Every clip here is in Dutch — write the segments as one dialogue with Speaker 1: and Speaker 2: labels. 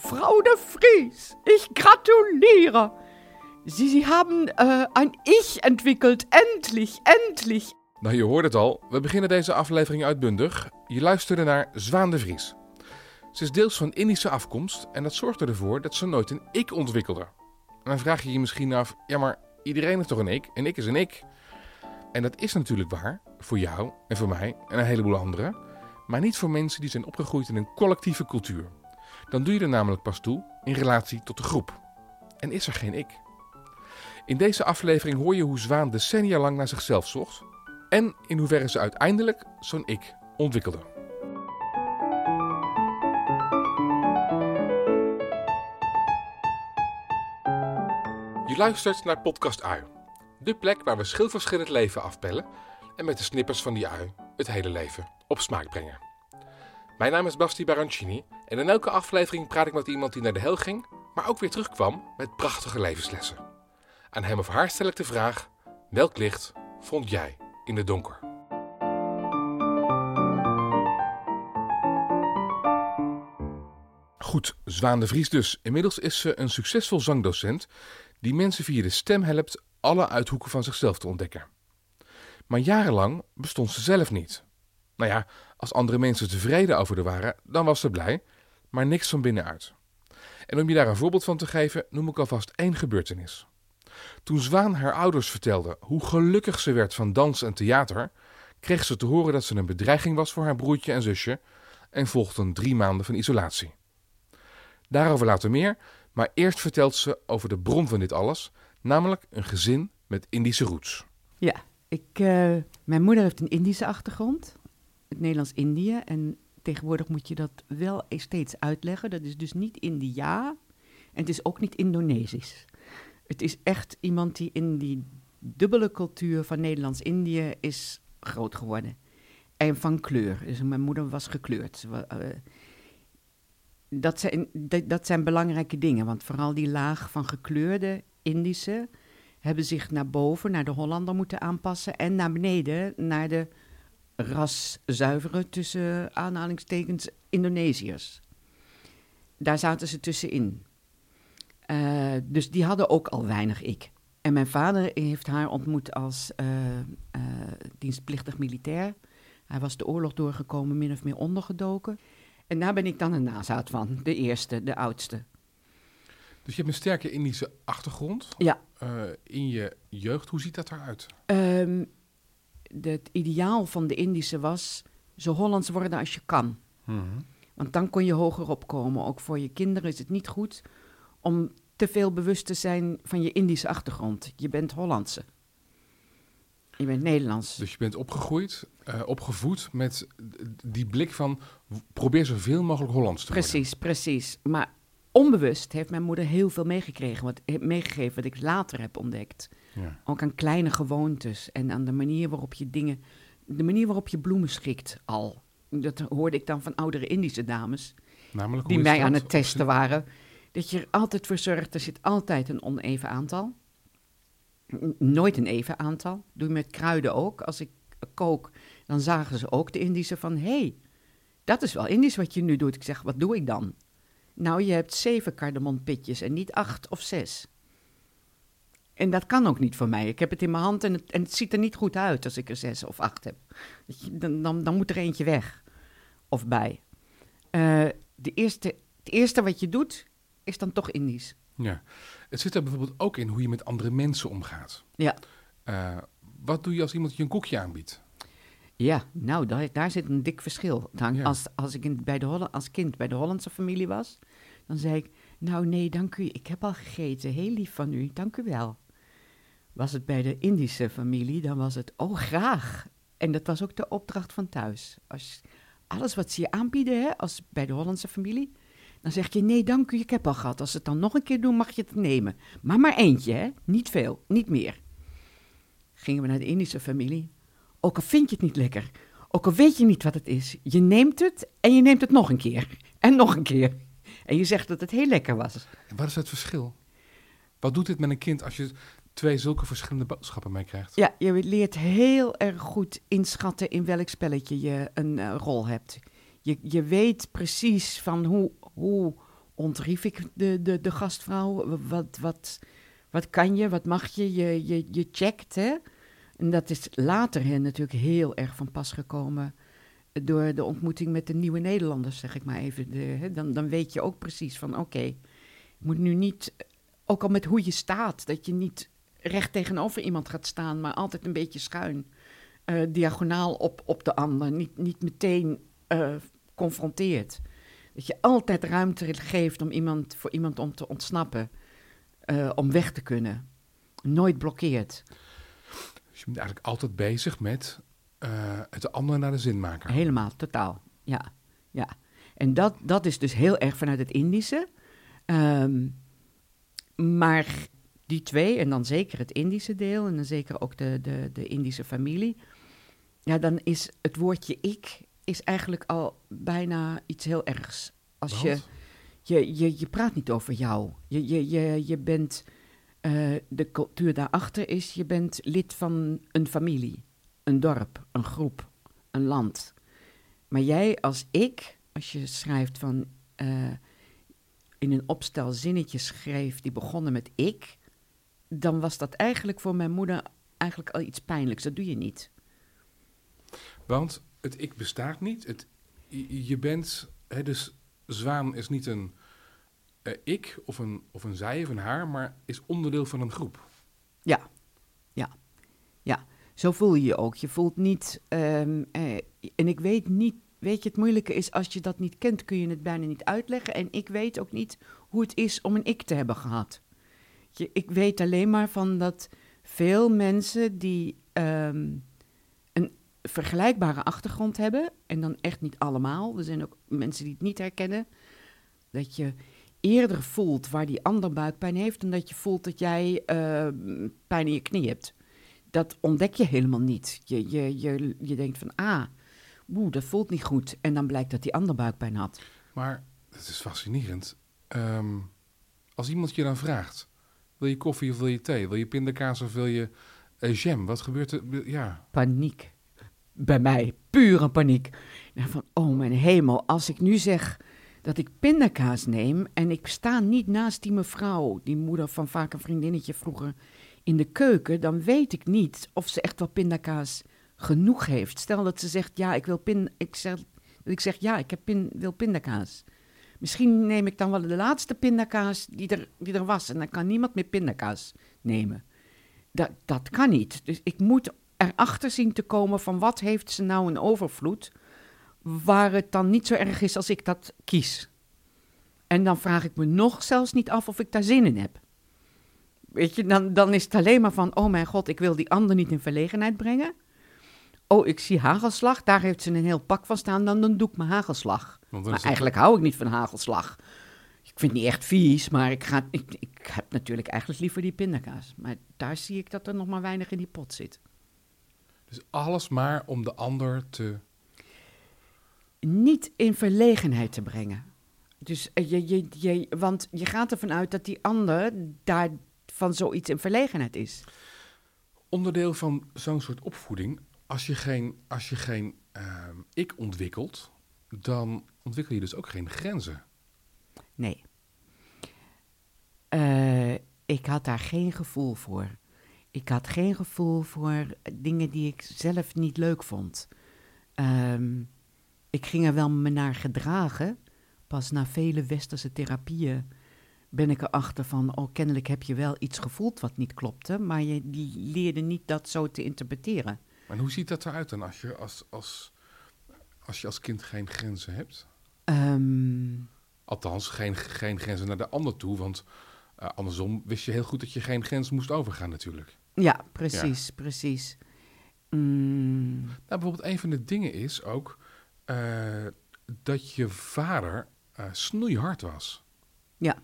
Speaker 1: Frau de Vries, ich gratuliere. Sie, Sie haben äh, ein Ich entwickelt. Endlich, endlich.
Speaker 2: Nou, je hoort het al. We beginnen deze aflevering uitbundig. Je luisterde naar Zwaan de Vries. Ze is deels van Indische afkomst en dat zorgde ervoor dat ze nooit een ik ontwikkelde. En dan vraag je je misschien af, ja maar iedereen heeft toch een ik? Een ik is een ik. En dat is natuurlijk waar, voor jou en voor mij en een heleboel anderen. Maar niet voor mensen die zijn opgegroeid in een collectieve cultuur. Dan doe je er namelijk pas toe in relatie tot de groep. En is er geen ik. In deze aflevering hoor je hoe Zwaan decennia lang naar zichzelf zocht en in hoeverre ze uiteindelijk zo'n ik ontwikkelde. Je luistert naar Podcast Ui, de plek waar we schilverschillend leven afpellen en met de snippers van die ui het hele leven op smaak brengen. Mijn naam is Basti Barancini en in elke aflevering praat ik met iemand die naar de hel ging, maar ook weer terugkwam met prachtige levenslessen. Aan hem of haar stel ik de vraag: welk licht vond jij in het donker? Goed, Zwaan de Vries dus. Inmiddels is ze een succesvol zangdocent die mensen via de stem helpt alle uithoeken van zichzelf te ontdekken. Maar jarenlang bestond ze zelf niet. Nou ja, als andere mensen tevreden over haar waren, dan was ze blij, maar niks van binnenuit. En om je daar een voorbeeld van te geven, noem ik alvast één gebeurtenis. Toen Zwaan haar ouders vertelde hoe gelukkig ze werd van dans en theater, kreeg ze te horen dat ze een bedreiging was voor haar broertje en zusje en volgden drie maanden van isolatie. Daarover later meer, maar eerst vertelt ze over de bron van dit alles, namelijk een gezin met Indische roots.
Speaker 1: Ja, ik, uh, mijn moeder heeft een Indische achtergrond, het Nederlands-Indië. En tegenwoordig moet je dat wel steeds uitleggen. Dat is dus niet India en het is ook niet Indonesisch. Het is echt iemand die in die dubbele cultuur van Nederlands-Indië is groot geworden. En van kleur. Dus mijn moeder was gekleurd. Uh, dat zijn, dat zijn belangrijke dingen, want vooral die laag van gekleurde Indische hebben zich naar boven, naar de Hollander moeten aanpassen en naar beneden, naar de raszuivere tussen aanhalingstekens Indonesiërs. Daar zaten ze tussenin. Uh, dus die hadden ook al weinig ik. En mijn vader heeft haar ontmoet als uh, uh, dienstplichtig militair. Hij was de oorlog doorgekomen, min of meer ondergedoken. En daar ben ik dan een nazaat van, de eerste, de oudste.
Speaker 2: Dus je hebt een sterke Indische achtergrond.
Speaker 1: Ja.
Speaker 2: In je jeugd, hoe ziet dat eruit?
Speaker 1: Um, het ideaal van de Indische was zo Hollands worden als je kan.
Speaker 2: Mm -hmm.
Speaker 1: Want dan kon je hoger opkomen. Ook voor je kinderen is het niet goed om te veel bewust te zijn van je Indische achtergrond. Je bent Hollandse. Je bent Nederlands.
Speaker 2: Dus je bent opgegroeid, uh, opgevoed met die blik van probeer zoveel mogelijk Hollands te
Speaker 1: precies,
Speaker 2: worden.
Speaker 1: Precies, precies. Maar onbewust heeft mijn moeder heel veel meegekregen, wat, meegegeven wat ik later heb ontdekt.
Speaker 2: Ja.
Speaker 1: Ook aan kleine gewoontes en aan de manier waarop je dingen, de manier waarop je bloemen schikt al. Dat hoorde ik dan van oudere Indische dames,
Speaker 2: Namelijk,
Speaker 1: die mij aan het testen waren. Dat je er altijd voor zorgt, er zit altijd een oneven aantal. Nooit een even aantal. Doe je met kruiden ook. Als ik kook, dan zagen ze ook de Indische van... hé, hey, dat is wel Indisch wat je nu doet. Ik zeg, wat doe ik dan? Nou, je hebt zeven kardemontpitjes en niet acht of zes. En dat kan ook niet voor mij. Ik heb het in mijn hand en het, en het ziet er niet goed uit als ik er zes of acht heb. Dan, dan, dan moet er eentje weg. Of bij. Uh, de eerste, het eerste wat je doet, is dan toch Indisch.
Speaker 2: Ja, het zit er bijvoorbeeld ook in hoe je met andere mensen omgaat.
Speaker 1: Ja.
Speaker 2: Uh, wat doe je als iemand je een koekje aanbiedt?
Speaker 1: Ja, nou, daar, daar zit een dik verschil. Dan, ja. als, als ik in, bij de Holl als kind bij de Hollandse familie was, dan zei ik... Nou, nee, dank u, ik heb al gegeten. Heel lief van u, dank u wel. Was het bij de Indische familie, dan was het, oh, graag. En dat was ook de opdracht van thuis. Als, alles wat ze je aanbieden, hè, als bij de Hollandse familie... Dan zeg je, nee, dank u, ik heb al gehad. Als ze het dan nog een keer doen, mag je het nemen. Maar maar eentje, hè? Niet veel, niet meer. Gingen we naar de Indische familie. Ook al vind je het niet lekker, ook al weet je niet wat het is, je neemt het en je neemt het nog een keer. En nog een keer. En je zegt dat het heel lekker was.
Speaker 2: Wat is het verschil? Wat doet dit met een kind als je twee zulke verschillende boodschappen meekrijgt?
Speaker 1: Ja, je leert heel erg goed inschatten in welk spelletje je een uh, rol hebt. Je, je weet precies van hoe, hoe ontrief ik de, de, de gastvrouw. Wat, wat, wat kan je, wat mag je? Je, je, je checkt, hè? En dat is later hè, natuurlijk heel erg van pas gekomen door de ontmoeting met de nieuwe Nederlanders, zeg ik maar even. De, hè, dan, dan weet je ook precies van, oké, ik moet nu niet, ook al met hoe je staat, dat je niet recht tegenover iemand gaat staan, maar altijd een beetje schuin, eh, diagonaal op, op de ander, niet, niet meteen uh, confronteert. Dat je altijd ruimte geeft om iemand, voor iemand om te ontsnappen, uh, om weg te kunnen. Nooit blokkeert.
Speaker 2: Dus je bent eigenlijk altijd bezig met het andere naar de zin maken.
Speaker 1: Helemaal, totaal. Ja, ja. En dat, dat is dus heel erg vanuit het Indische. Um, maar die twee, en dan zeker het Indische deel, en dan zeker ook de, de, de Indische familie. Ja, dan is het woordje ik is eigenlijk al bijna iets heel ergs. Als je, je, je, je praat niet over jou. Je, je, je, je bent, uh, de cultuur daarachter is, je bent lid van een familie, een dorp, een groep, een land. Maar jij als ik, als je schrijft van, uh, in een opstel zinnetjes schreef die begonnen met ik, dan was dat eigenlijk voor mijn moeder eigenlijk al iets pijnlijks. Dat doe je niet.
Speaker 2: Want het ik bestaat niet. Het, je bent, hè, dus zwaan is niet een uh, ik of een, of een zij of een haar, maar is onderdeel van een groep.
Speaker 1: Ja, ja, ja. Zo voel je je ook. Je voelt niet, um, eh, en ik weet niet, weet je, het moeilijke is als je dat niet kent, kun je het bijna niet uitleggen. En ik weet ook niet hoe het is om een ik te hebben gehad. Je, ik weet alleen maar van dat veel mensen die um, vergelijkbare achtergrond hebben, en dan echt niet allemaal, er zijn ook mensen die het niet herkennen, dat je eerder voelt waar die ander buikpijn heeft, dan dat je voelt dat jij uh, pijn in je knie hebt. Dat ontdek je helemaal niet. Je, je, je, je denkt van, ah, oeh, dat voelt niet goed. En dan blijkt dat die ander buikpijn had.
Speaker 2: Maar het is fascinerend. Um, als iemand je dan vraagt, wil je koffie of wil je thee? Wil je pindakaas of wil je uh, jam? Wat gebeurt er? Ja.
Speaker 1: Paniek bij mij pure paniek. Van, oh mijn hemel, als ik nu zeg dat ik pindakaas neem en ik sta niet naast die mevrouw, die moeder van vaak een vriendinnetje vroeger, in de keuken, dan weet ik niet of ze echt wel pindakaas genoeg heeft. Stel dat ze zegt, ja, ik wil pin, ik zeg, ik zeg ja, ik heb pin, wil pindakaas. Misschien neem ik dan wel de laatste pindakaas die er, die er was en dan kan niemand meer pindakaas nemen. Dat, dat kan niet. Dus ik moet erachter zien te komen van wat heeft ze nou een overvloed, waar het dan niet zo erg is als ik dat kies. En dan vraag ik me nog zelfs niet af of ik daar zin in heb. Weet je, dan, dan is het alleen maar van, oh mijn god, ik wil die ander niet in verlegenheid brengen. Oh, ik zie hagelslag, daar heeft ze een heel pak van staan, dan, dan doe ik mijn hagelslag. Maar eigenlijk hou ik niet van hagelslag. Ik vind het niet echt vies, maar ik, ga, ik, ik heb natuurlijk eigenlijk liever die pindakaas. Maar daar zie ik dat er nog maar weinig in die pot zit.
Speaker 2: Dus alles maar om de ander te.
Speaker 1: Niet in verlegenheid te brengen. Dus eh, je, je, je, want je gaat ervan uit dat die ander daar van zoiets in verlegenheid is.
Speaker 2: Onderdeel van zo'n soort opvoeding, als je geen, als je geen uh, ik ontwikkelt, dan ontwikkel je dus ook geen grenzen.
Speaker 1: Nee. Uh, ik had daar geen gevoel voor. Ik had geen gevoel voor dingen die ik zelf niet leuk vond. Um, ik ging er wel me naar gedragen. Pas na vele westerse therapieën ben ik erachter van, oh, kennelijk heb je wel iets gevoeld wat niet klopte, maar je leerde niet dat zo te interpreteren.
Speaker 2: Maar hoe ziet dat eruit dan als je als, als, als, je als kind geen grenzen hebt?
Speaker 1: Um,
Speaker 2: Althans, geen, geen grenzen naar de ander toe, want uh, andersom wist je heel goed dat je geen grens moest overgaan natuurlijk.
Speaker 1: Ja, precies, ja. precies. Mm.
Speaker 2: Nou, bijvoorbeeld een van de dingen is ook uh, dat je vader uh, snoeihard was.
Speaker 1: Ja.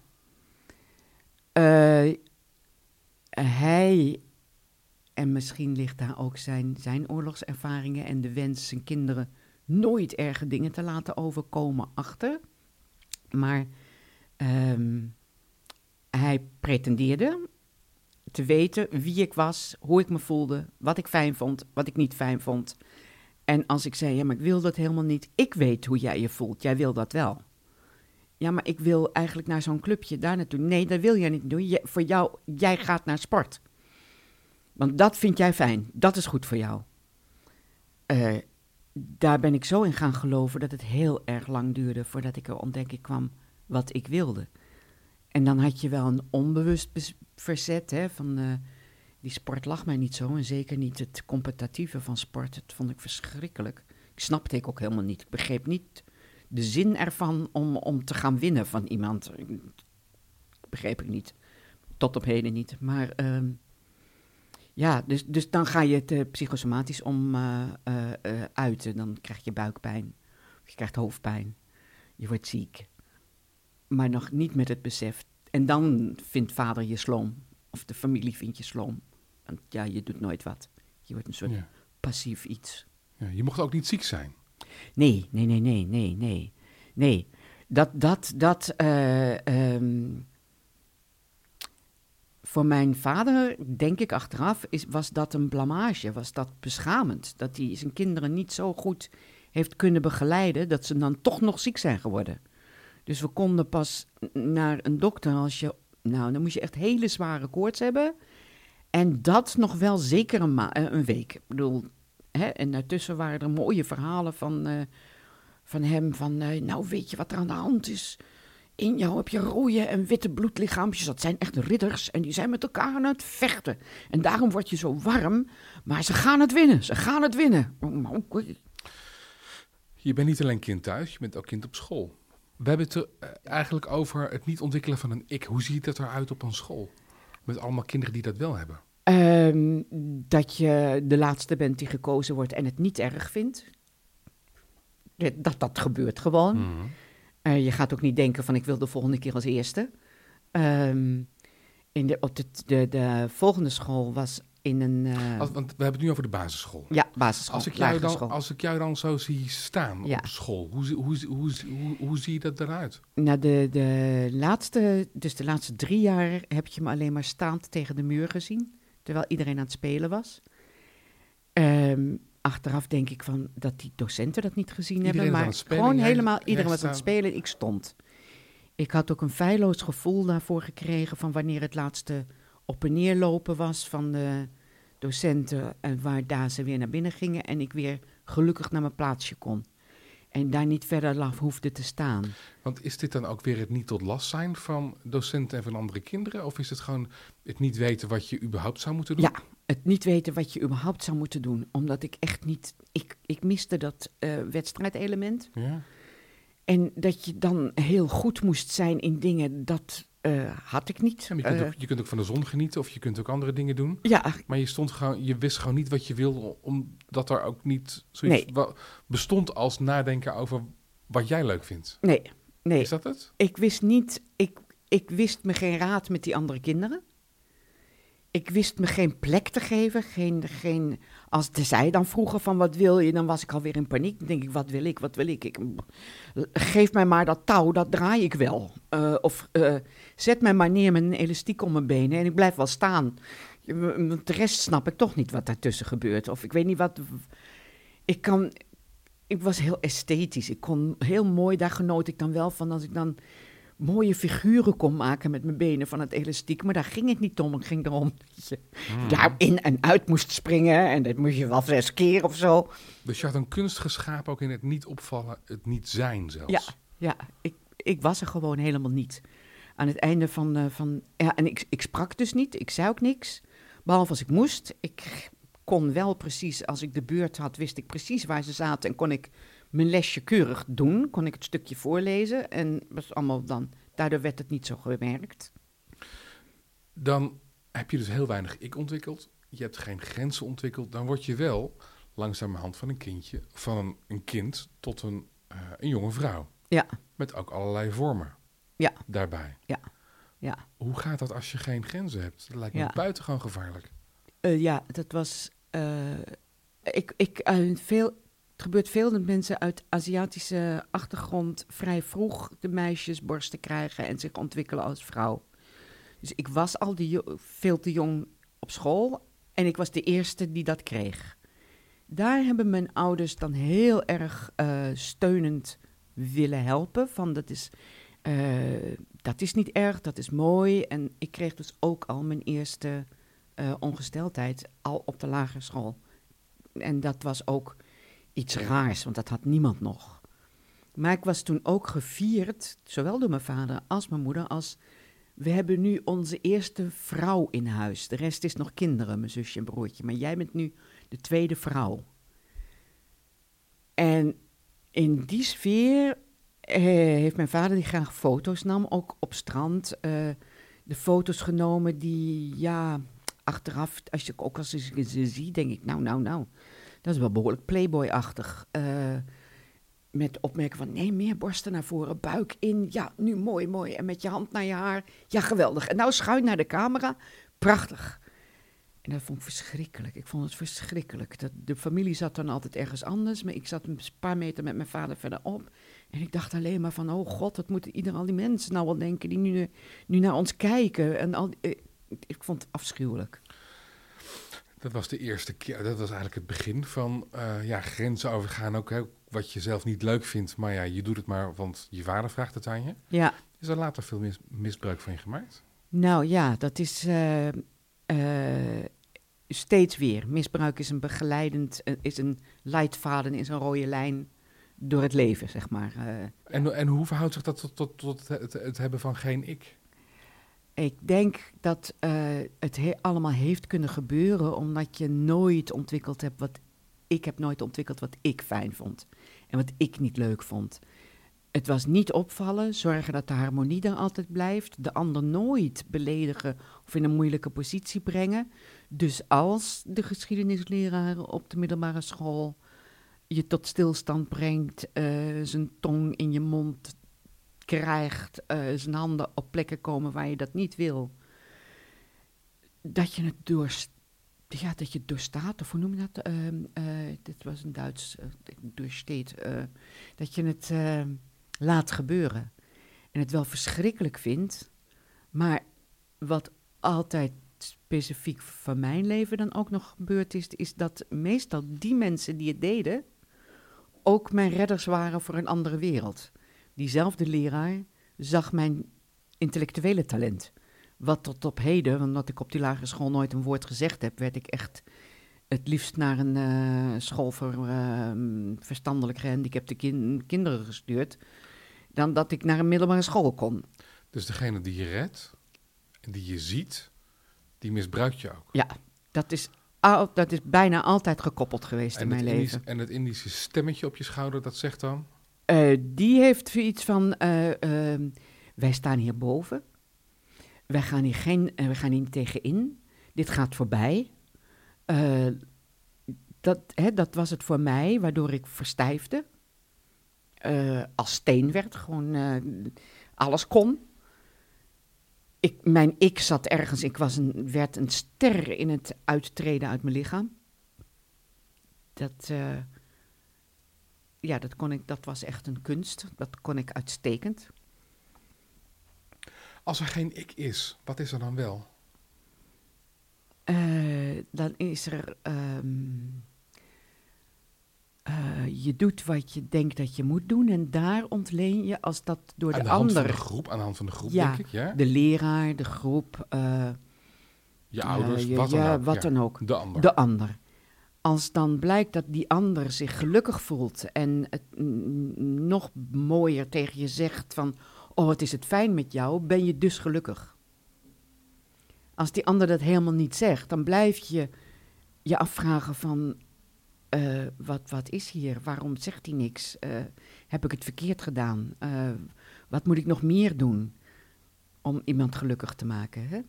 Speaker 1: Hij, en misschien ligt daar ook zijn, zijn oorlogservaringen en de wens zijn kinderen nooit erge dingen te laten overkomen achter. Maar um, hij pretendeerde te weten wie ik was, hoe ik me voelde, wat ik fijn vond, wat ik niet fijn vond. En als ik zei, ja, maar ik wil dat helemaal niet. Ik weet hoe jij je voelt, jij wil dat wel. Ja, maar ik wil eigenlijk naar zo'n clubje daar naartoe. Nee, dat wil jij niet doen. Je, voor jou, jij gaat naar sport. Want dat vind jij fijn. Dat is goed voor jou. Eh, daar ben ik zo in gaan geloven dat het heel erg lang duurde voordat ik er ontdekking kwam wat ik wilde. En dan had je wel een onbewust verzet hè, van eh, die sport lag mij niet zo en zeker niet het competitieve van sport. Dat vond ik verschrikkelijk. Ik snapte ik ook helemaal niet. Ik begreep niet de zin ervan om, om te gaan winnen van iemand. Begreep ik niet. Tot op heden niet. Maar ehm, ja, dus, dus dan ga je het eh, psychosomatisch om eh, eh, uiten. Dan krijg je buikpijn. Of je krijgt hoofdpijn. Je wordt ziek. Maar nog niet met het besef. En dan vindt vader je sloom. Of de familie vindt je sloom. Want ja, je doet nooit wat. Je wordt een soort
Speaker 2: Ja.
Speaker 1: passief iets.
Speaker 2: Ja, je mocht ook niet ziek zijn.
Speaker 1: Nee, nee, nee, nee, nee, nee. Nee, dat, dat, dat, eh, ehm, voor mijn vader, denk ik achteraf, is, was dat een blamage, was dat beschamend. Dat hij zijn kinderen niet zo goed heeft kunnen begeleiden, dat ze dan toch nog ziek zijn geworden. Dus we konden pas naar een dokter als je, nou, dan moest je echt hele zware koorts hebben. En dat nog wel zeker een, eh, een week. Ik bedoel, Hè? En daartussen waren er mooie verhalen van, eh, van hem. Van, eh, nou, weet je wat er aan de hand is? In jou heb je rode en witte bloedlichaampjes. Dat zijn echt ridders. En die zijn met elkaar aan het vechten. En daarom word je zo warm. Maar ze gaan het winnen. Ze gaan het winnen. Oh.
Speaker 2: Je bent niet alleen kind thuis, je bent ook kind op school. We hebben het er eh, eigenlijk over het niet ontwikkelen van een ik. Hoe ziet dat eruit op een school? Met allemaal kinderen die dat wel hebben.
Speaker 1: Ehm, dat je de laatste bent die gekozen wordt en het niet erg vindt. Dat dat gebeurt gewoon.
Speaker 2: Mhm.
Speaker 1: Eh, je gaat ook niet denken van ik wil de volgende keer als eerste. Ehm, in de, op de, de, de volgende school was in een eh,
Speaker 2: Als- want we hebben het nu over de basisschool.
Speaker 1: ja, basisschool,
Speaker 2: Als ik, jou dan, als ik jou dan zo zie staan
Speaker 1: Ja.
Speaker 2: op school, hoe, zie- hoe, hoe, hoe zie je dat eruit?
Speaker 1: Nou, de, de laatste, dus de laatste drie jaar heb je me alleen maar staand tegen de muur gezien, terwijl iedereen aan het spelen was. Ehm, achteraf denk ik van dat die docenten dat niet gezien
Speaker 2: Iedereen
Speaker 1: hebben, maar
Speaker 2: spelen,
Speaker 1: gewoon helemaal, iedereen was aan het spelen, ik stond. Ik had ook een feilloos gevoel daarvoor gekregen van wanneer het laatste op en neer lopen was van de docenten en waar daar ze weer naar binnen gingen en ik weer gelukkig naar mijn plaatsje kon. En daar niet verder laf hoefde te staan.
Speaker 2: Want is dit dan ook weer het niet tot last zijn van docenten en van andere kinderen? Of is het gewoon het niet weten wat je überhaupt zou moeten doen?
Speaker 1: Ja, het niet weten wat je überhaupt zou moeten doen. Omdat ik echt niet. Ik, ik miste dat eh, wedstrijdelement.
Speaker 2: Ja?
Speaker 1: En dat je dan heel goed moest zijn in dingen, dat eh, had ik niet.
Speaker 2: Ja, maar je, kunt
Speaker 1: Eh,
Speaker 2: ook, je kunt ook van de zon genieten of je kunt ook andere dingen doen.
Speaker 1: ja,
Speaker 2: Maar je, stond gewoon, je wist gewoon niet wat je wilde, omdat er ook niet zoiets
Speaker 1: Nee.
Speaker 2: bestond als nadenken over wat jij leuk vindt.
Speaker 1: nee, nee.
Speaker 2: Is dat het?
Speaker 1: Ik wist niet. Ik, ik wist me geen raad met die andere kinderen. Ik wist me geen plek te geven. Geen, geen, als de zij dan vroegen van wat wil je, dan was ik alweer in paniek. Dan denk ik, wat wil ik, wat wil ik? ik geef mij maar dat touw, dat draai ik wel. Eh, of eh, zet mij maar neer met een elastiek om mijn benen en ik blijf wel staan. De rest snap ik toch niet wat daartussen gebeurt. Of ik weet niet wat... Ik kan... Ik was heel esthetisch. Ik kon heel mooi, daar genoot ik dan wel van als ik dan mooie figuren kon maken met mijn benen van het elastiek. Maar daar ging het niet om. Het ging erom dat je
Speaker 2: Hmm.
Speaker 1: daar in en uit moest springen. En dat moest je wel zes keer of zo.
Speaker 2: Dus je had een kunst geschapen ook in het niet opvallen, het niet zijn zelfs.
Speaker 1: Ja, ja ik, ik was er gewoon helemaal niet. Aan het einde van... eh, van ja, en ik, ik sprak dus niet. Ik zei ook niks. Behalve als ik moest. Ik kon wel precies, als ik de beurt had, wist ik precies waar ze zaten. En kon ik mijn lesje keurig doen. Kon ik het stukje voorlezen. En was allemaal dan... Daardoor werd het niet zo gemerkt.
Speaker 2: Dan heb je dus heel weinig ik ontwikkeld. Je hebt geen grenzen ontwikkeld. Dan word je wel langzamerhand van een kindje, van een, een kind tot een, eh, een jonge vrouw.
Speaker 1: Ja.
Speaker 2: Met ook allerlei vormen
Speaker 1: Ja.
Speaker 2: daarbij.
Speaker 1: Ja.
Speaker 2: Hoe gaat dat als je geen grenzen hebt? Dat lijkt me
Speaker 1: Ja.
Speaker 2: buitengewoon gevaarlijk.
Speaker 1: Eh, ja, dat was. eh, ik, ik, eh, veel, het gebeurt veel dat mensen uit Aziatische achtergrond vrij vroeg de meisjes borsten krijgen en zich ontwikkelen als vrouw. Dus ik was al die, veel te jong op school en ik was de eerste die dat kreeg. Daar hebben mijn ouders dan heel erg eh, steunend willen helpen. Van dat is Eh, dat is niet erg, dat is mooi. En ik kreeg dus ook al mijn eerste eh, ongesteldheid al op de lagere school. En dat was ook iets raars, want dat had niemand nog. Maar ik was toen ook gevierd, zowel door mijn vader als mijn moeder, als we hebben nu onze eerste vrouw in huis. De rest is nog kinderen, mijn zusje en broertje. Maar jij bent nu de tweede vrouw. En in die sfeer eh, heeft mijn vader, die graag foto's nam, ook op strand, eh, de foto's genomen die, ja, achteraf, als je ook als je ze ziet, denk ik, nou, nou, nou, dat is wel behoorlijk playboy-achtig. Uh, met opmerken van, nee, meer borsten naar voren, buik in, ja, nu mooi, mooi. En met je hand naar je haar, ja, geweldig. En nou schuin naar de camera, prachtig. En dat vond ik verschrikkelijk. Ik vond het verschrikkelijk. Dat, de familie zat dan altijd ergens anders, maar ik zat een paar meter met mijn vader verderop. En ik dacht alleen maar van, oh god, wat moeten ieder al die mensen nou wel denken die nu, nu naar ons kijken. En al, eh, ik vond het afschuwelijk.
Speaker 2: Dat was de eerste keer, dat was eigenlijk het begin van uh, ja, grenzen overgaan. Ook hè, wat je zelf niet leuk vindt, maar ja, je doet het maar, want je vader vraagt het aan je.
Speaker 1: Ja.
Speaker 2: Is er later veel misbruik van je gemaakt?
Speaker 1: Nou ja, dat is uh, uh, steeds weer. Misbruik is een begeleidend, is een leidvaden, is een rode lijn door het leven, zeg maar.
Speaker 2: En, en hoe verhoudt zich dat tot, tot, tot het, het hebben van geen ik?
Speaker 1: Ik denk dat uh, het allemaal heeft kunnen gebeuren omdat je nooit ontwikkeld hebt wat ik heb nooit ontwikkeld wat ik fijn vond en wat ik niet leuk vond. Het was niet opvallen, zorgen dat de harmonie er altijd blijft, de ander nooit beledigen of in een moeilijke positie brengen. Dus als de geschiedenisleraar op de middelbare school je tot stilstand brengt, uh, zijn tong in je mond krijgt, uh, zijn handen op plekken komen waar je dat niet wil, dat je het door, ja, dat je doorstaat, of hoe noem je dat? Uh, uh, dit was een Duits, uh, doorsteed, dat je het laat gebeuren. En het wel verschrikkelijk vindt, maar wat altijd specifiek van mijn leven dan ook nog gebeurd is, is dat meestal die mensen die het deden, ook mijn redders waren voor een andere wereld diezelfde leraar zag mijn intellectuele talent. Wat tot op heden, omdat ik op die lagere school nooit een woord gezegd heb, werd ik echt het liefst naar een uh, school voor uh, verstandelijk gehandicapte kin kinderen gestuurd, dan dat ik naar een middelbare school kon.
Speaker 2: Dus degene die je redt, die je ziet, die misbruikt je ook?
Speaker 1: Ja, dat is, dat is bijna altijd gekoppeld geweest in mijn leven.
Speaker 2: en het Indische stemmetje op je schouder, dat zegt dan?
Speaker 1: Uh, die heeft iets van, uh, uh, wij staan hier boven. Wij gaan hier, geen, wij gaan hier niet tegenin. Dit gaat voorbij. dat, hè, dat was het voor mij, waardoor ik verstijfde. als steen werd, gewoon alles kon. Ik, mijn ik zat ergens, ik was een, werd een ster in het uittreden uit mijn lichaam. Dat ja, dat, kon ik, dat was echt een kunst. Dat kon ik uitstekend.
Speaker 2: Als er geen ik is, wat is er dan wel?
Speaker 1: Uh, dan is er. Um, uh, je doet wat je denkt dat je moet doen en daar ontleen je als dat door de,
Speaker 2: de
Speaker 1: ander.
Speaker 2: Van de groep, aan de hand van de groep, ja, denk ik, ja.
Speaker 1: De leraar, de groep. Uh,
Speaker 2: je ouders, wat, dan,
Speaker 1: ja,
Speaker 2: ook.
Speaker 1: wat dan ook.
Speaker 2: De ander.
Speaker 1: De ander als dan blijkt dat die ander zich gelukkig voelt en het nog mooier tegen je zegt van, oh wat is het fijn met jou, ben je dus gelukkig. Als die ander dat helemaal niet zegt, dan blijf je je afvragen van, uh, wat, wat is hier? Waarom zegt hij niks? Uh, heb ik het verkeerd gedaan? Uh, wat moet ik nog meer doen om iemand gelukkig te maken? Hè?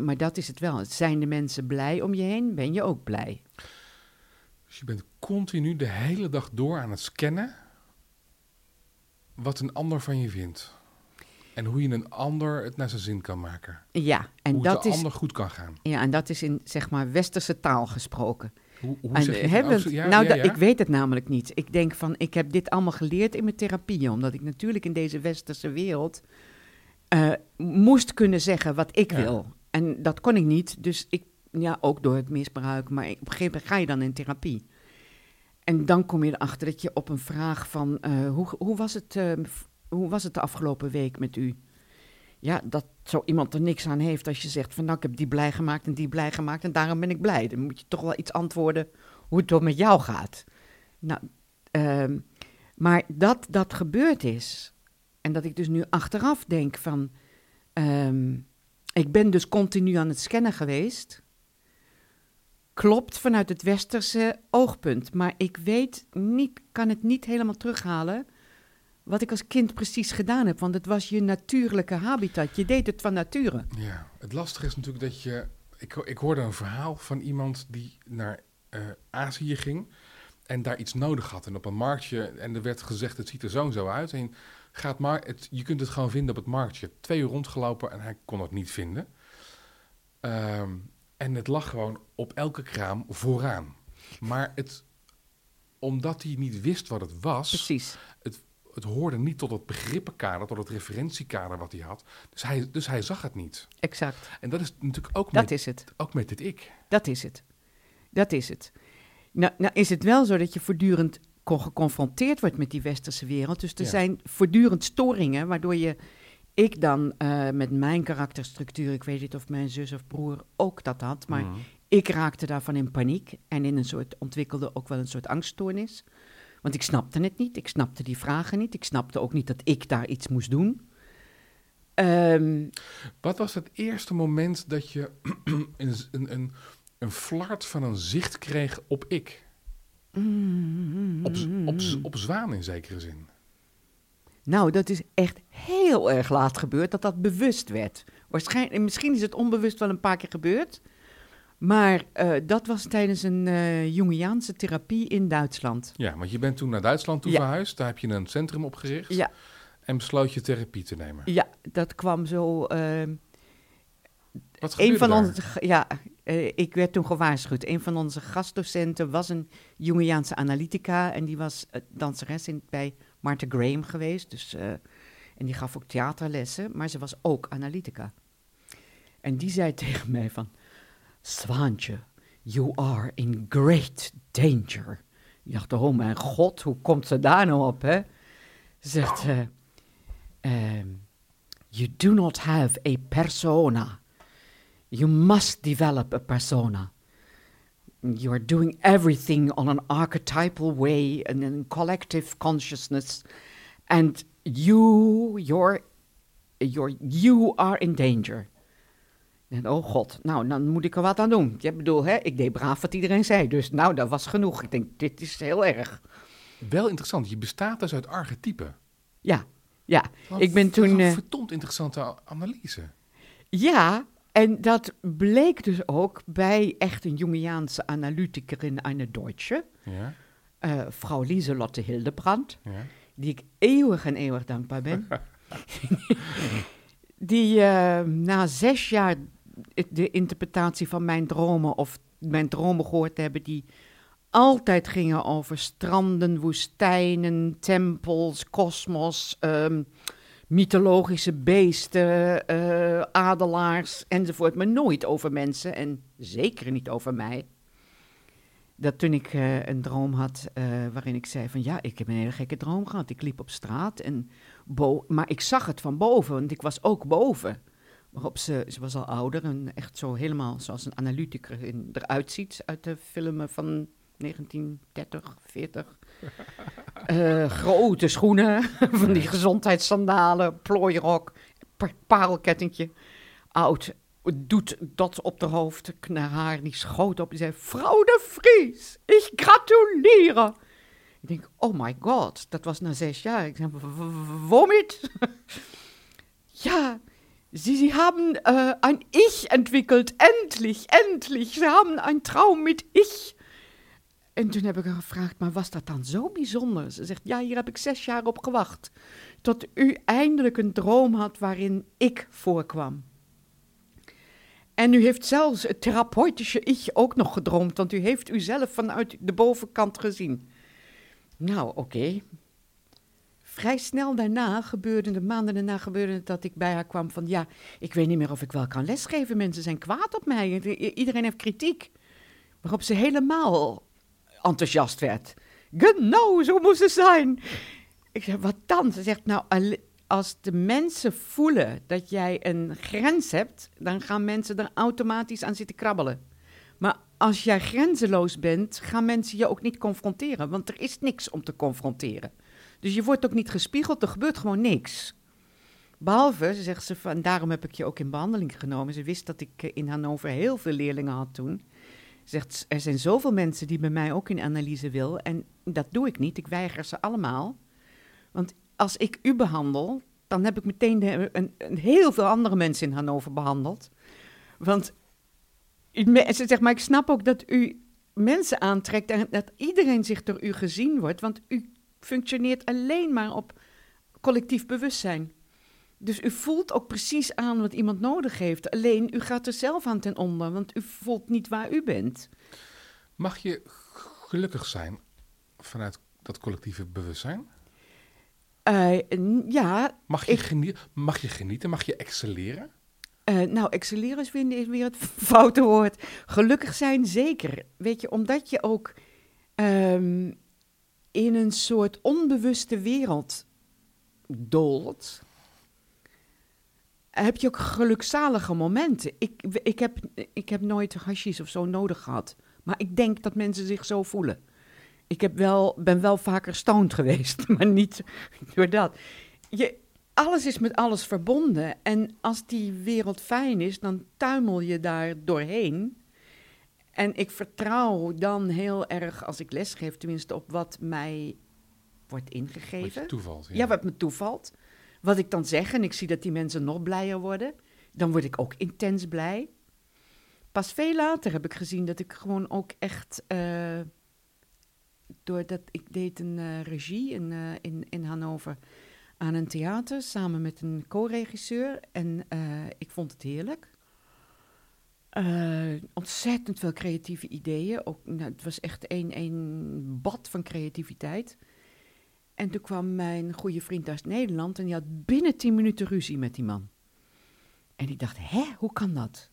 Speaker 1: Maar dat is het wel. Zijn de mensen blij om je heen, ben je ook blij.
Speaker 2: Dus je bent continu de hele dag door aan het scannen wat een ander van je vindt. En hoe je een ander het naar zijn zin kan maken.
Speaker 1: Ja, en
Speaker 2: hoe
Speaker 1: dat
Speaker 2: het de
Speaker 1: is.
Speaker 2: ander goed kan gaan.
Speaker 1: Ja, en dat is in zeg maar westerse taal gesproken.
Speaker 2: Hoe, hoe
Speaker 1: En
Speaker 2: zeg je
Speaker 1: hebben
Speaker 2: Ja,
Speaker 1: nou,
Speaker 2: ja,
Speaker 1: da-
Speaker 2: ja.
Speaker 1: ik weet het namelijk niet. Ik denk van, ik heb dit allemaal geleerd in mijn therapieën, omdat ik natuurlijk in deze westerse wereld eh, moest kunnen zeggen wat ik wil. En dat kon ik niet, dus ik, ja, ook door het misbruik, maar op een gegeven moment ga je dan in therapie. En dan kom je erachter dat je op een vraag van, eh, hoe, hoe was het, eh, hoe was het de afgelopen week met u? Ja, dat zo iemand er niks aan heeft als je zegt van nou, ik heb die blij gemaakt en die blij gemaakt en daarom ben ik blij. Dan moet je toch wel iets antwoorden hoe het door met jou gaat. Nou, ehm, maar dat dat gebeurd is en dat ik dus nu achteraf denk van, ehm, ik ben dus continu aan het scannen geweest klopt vanuit het westerse oogpunt. Maar ik weet niet, kan het niet helemaal terughalen wat ik als kind precies gedaan heb. Want het was je natuurlijke habitat. Je deed het van nature.
Speaker 2: Ja, het lastige is natuurlijk dat je... Ik, ik hoorde een verhaal van iemand die naar uh, Azië ging en daar iets nodig had. En op een marktje, en er werd gezegd, het ziet er zo en zo uit. En gaat maar, het, je kunt het gewoon vinden op het marktje. Twee uur rondgelopen en hij kon het niet vinden. Um, en het lag gewoon op elke kraam vooraan. Maar het, omdat hij niet wist wat het was,
Speaker 1: Precies.
Speaker 2: Het, het hoorde niet tot het begrippenkader, tot het referentiekader wat hij had. Dus hij, dus hij zag het niet.
Speaker 1: Exact.
Speaker 2: En dat is natuurlijk ook,
Speaker 1: dat
Speaker 2: met,
Speaker 1: is het.
Speaker 2: ook met dit ik.
Speaker 1: Dat is het. Dat is het. Nou, nou is het wel zo dat je voortdurend geconfronteerd wordt met die westerse wereld. Dus er
Speaker 2: Ja.
Speaker 1: zijn voortdurend storingen, waardoor je ik dan eh, met mijn karakterstructuur, ik weet niet of mijn zus of broer ook dat had, maar
Speaker 2: Mhm.
Speaker 1: ik raakte daarvan in paniek en in een soort, ontwikkelde ook wel een soort angststoornis. Want ik snapte het niet, ik snapte die vragen niet, ik snapte ook niet dat ik daar iets moest doen. Ehm,
Speaker 2: Wat was het eerste moment dat je een, een, een, een flart van een zicht kreeg op ik? Op, z- op, op zwaan in zekere zin.
Speaker 1: Nou, dat is echt heel erg laat gebeurd dat dat bewust werd. Waarschijnlijk, misschien is het onbewust wel een paar keer gebeurd. Maar eh, dat was tijdens een eh Jungiaanse therapie in Duitsland.
Speaker 2: Ja, want je bent toen naar Duitsland toe
Speaker 1: Ja.
Speaker 2: verhuisd. Daar heb je een centrum opgericht.
Speaker 1: Ja,
Speaker 2: En besloot je therapie te nemen.
Speaker 1: ja dat kwam zo. ehm,
Speaker 2: Wat
Speaker 1: een van
Speaker 2: daar?
Speaker 1: onze, ja, eh, ik werd toen gewaarschuwd. Een van onze gastdocenten was een Jungiaanse analytica. En die was eh, danseres in, bij Martha Graham geweest. Dus, eh, en die gaf ook theaterlessen, maar ze was ook analytica. En die zei tegen mij van... Zwaantje, you are in great danger. Ik dacht, oh mijn god, hoe komt ze daar nou op, hè? Ze zegt, eh, ehm, you do not have a persona. You must develop a persona. You are doing everything on an archetypal way and in collective consciousness. And you, you're, you're, you are in danger. En oh god, nou, dan moet ik er wat aan doen. Ik bedoel, hè, ik deed braaf wat iedereen zei. Dus nou, dat was genoeg. Ik denk, dit is heel erg.
Speaker 2: Wel interessant. Je bestaat dus uit archetypen.
Speaker 1: Ja, ja.
Speaker 2: Wat-
Speaker 1: Ik ben
Speaker 2: dat is
Speaker 1: toen,
Speaker 2: een
Speaker 1: eh,
Speaker 2: verdomd interessante analyse.
Speaker 1: Ja, en dat bleek dus ook bij echt een Jungiaanse analytikerin, eine Deutsche,
Speaker 2: Ja,
Speaker 1: eh vrouw Lieselotte Hildebrand,
Speaker 2: ja.
Speaker 1: die ik eeuwig en eeuwig dankbaar ben. die eh, na zes jaar de interpretatie van mijn dromen of mijn dromen gehoord te hebben, die altijd gingen over stranden, woestijnen, tempels, kosmos, ehm, mythologische beesten, eh, adelaars enzovoort, maar nooit over mensen en zeker niet over mij. Dat toen ik eh, een droom had eh, waarin ik zei van ja, ik heb een hele gekke droom gehad. Ik liep op straat, en maar ik zag het van boven, want ik was ook boven. Waarop ze, ze was al ouder en echt zo helemaal zoals een analyticus eruit ziet uit de filmen van 1930, 40. Eh, grote schoenen, van die gezondheidssandalen, plooierok, pa- parelkettingje. Oud, doet dat op de hoofd, naar haar, die schoot op en zei... Vrouw de Vries, ik gratuleer. Ik denk, oh my god, dat was na zes jaar. Ik zei, "W- w- womit? ja, Sie, Sie haben äh, ein Ich entwickelt, endlich, endlich. Sie haben einen Traum mit Ich. En toen heb ik haar gevraagd, maar was dat dan zo bijzonder? Ze zegt, ja, hier heb ik zes jaar op gewacht. Tot u eindelijk een droom had waarin ik voorkwam. En u heeft zelfs het therapeutische ich ook nog gedroomd, want u heeft u zelf vanuit de bovenkant gezien. Nou, oké. Vrij snel daarna gebeurde, de maanden daarna gebeurde het dat ik bij haar kwam van, ja, ik weet niet meer of ik wel kan lesgeven. Mensen zijn kwaad op mij. Iedereen heeft kritiek. Waarop ze helemaal enthousiast werd. Genau, zo moest het zijn. Ik zeg, wat dan? Ze zegt, nou, als de mensen voelen dat jij een grens hebt, dan gaan mensen er automatisch aan zitten krabbelen. Maar als jij grenzeloos bent, gaan mensen je ook niet confronteren, want er is niks om te confronteren. Dus je wordt ook niet gespiegeld, er gebeurt gewoon niks. Behalve, ze zegt ze, van, daarom heb ik je ook in behandeling genomen. Ze wist dat ik eh, in Hannover heel veel leerlingen had toen. Ze zegt, er zijn zoveel mensen die bij mij ook in analyse wil. En dat doe ik niet, ik weiger ze allemaal. Want als ik u behandel, dan heb ik meteen een, een heel veel andere mensen in Hannover behandeld. Want ze zegt, maar ik snap ook dat u mensen aantrekt en dat iedereen zich door u gezien wordt. Want u functioneert alleen maar op collectief bewustzijn. Dus u voelt ook precies aan wat iemand nodig heeft. Alleen u gaat er zelf aan ten onder, want u voelt niet waar u bent.
Speaker 2: Mag je gelukkig zijn vanuit dat collectieve bewustzijn?
Speaker 1: Eh, ja,
Speaker 2: Mag je,
Speaker 1: Ik-
Speaker 2: genie- mag je genieten? Mag je excelleren?
Speaker 1: eh, nou, excelleren is weer, is weer het foute woord. Gelukkig zijn, zeker. Weet je, omdat je ook ehm, in een soort onbewuste wereld dolt, heb je ook gelukzalige momenten. Ik, ik, heb, ik heb nooit hashish of zo nodig gehad. Maar ik denk dat mensen zich zo voelen. Ik heb wel, ben wel vaker stoned geweest, maar niet door dat. Je, alles is met alles verbonden. En als die wereld fijn is, dan tuimel je daar doorheen. En ik vertrouw dan heel erg, als ik lesgeef tenminste, op wat mij wordt
Speaker 2: Wat
Speaker 1: ingegeven.
Speaker 2: je toevalt.
Speaker 1: Ja, wat me toevalt. Wat ik dan zeg en ik zie dat die mensen nog blijer worden, dan word ik ook intens blij. Pas veel later heb ik gezien dat ik gewoon ook echt. eh, doordat ik deed een eh, regie in, eh, in, in Hannover aan een theater samen met een co-regisseur. En ik vond het heerlijk. Ontzettend veel creatieve ideeën. Ook, nou, het was echt een, een bad van creativiteit. En toen kwam mijn goede vriend uit Nederland en die had binnen tien minuten ruzie met die man. En ik dacht, hè, hoe kan dat?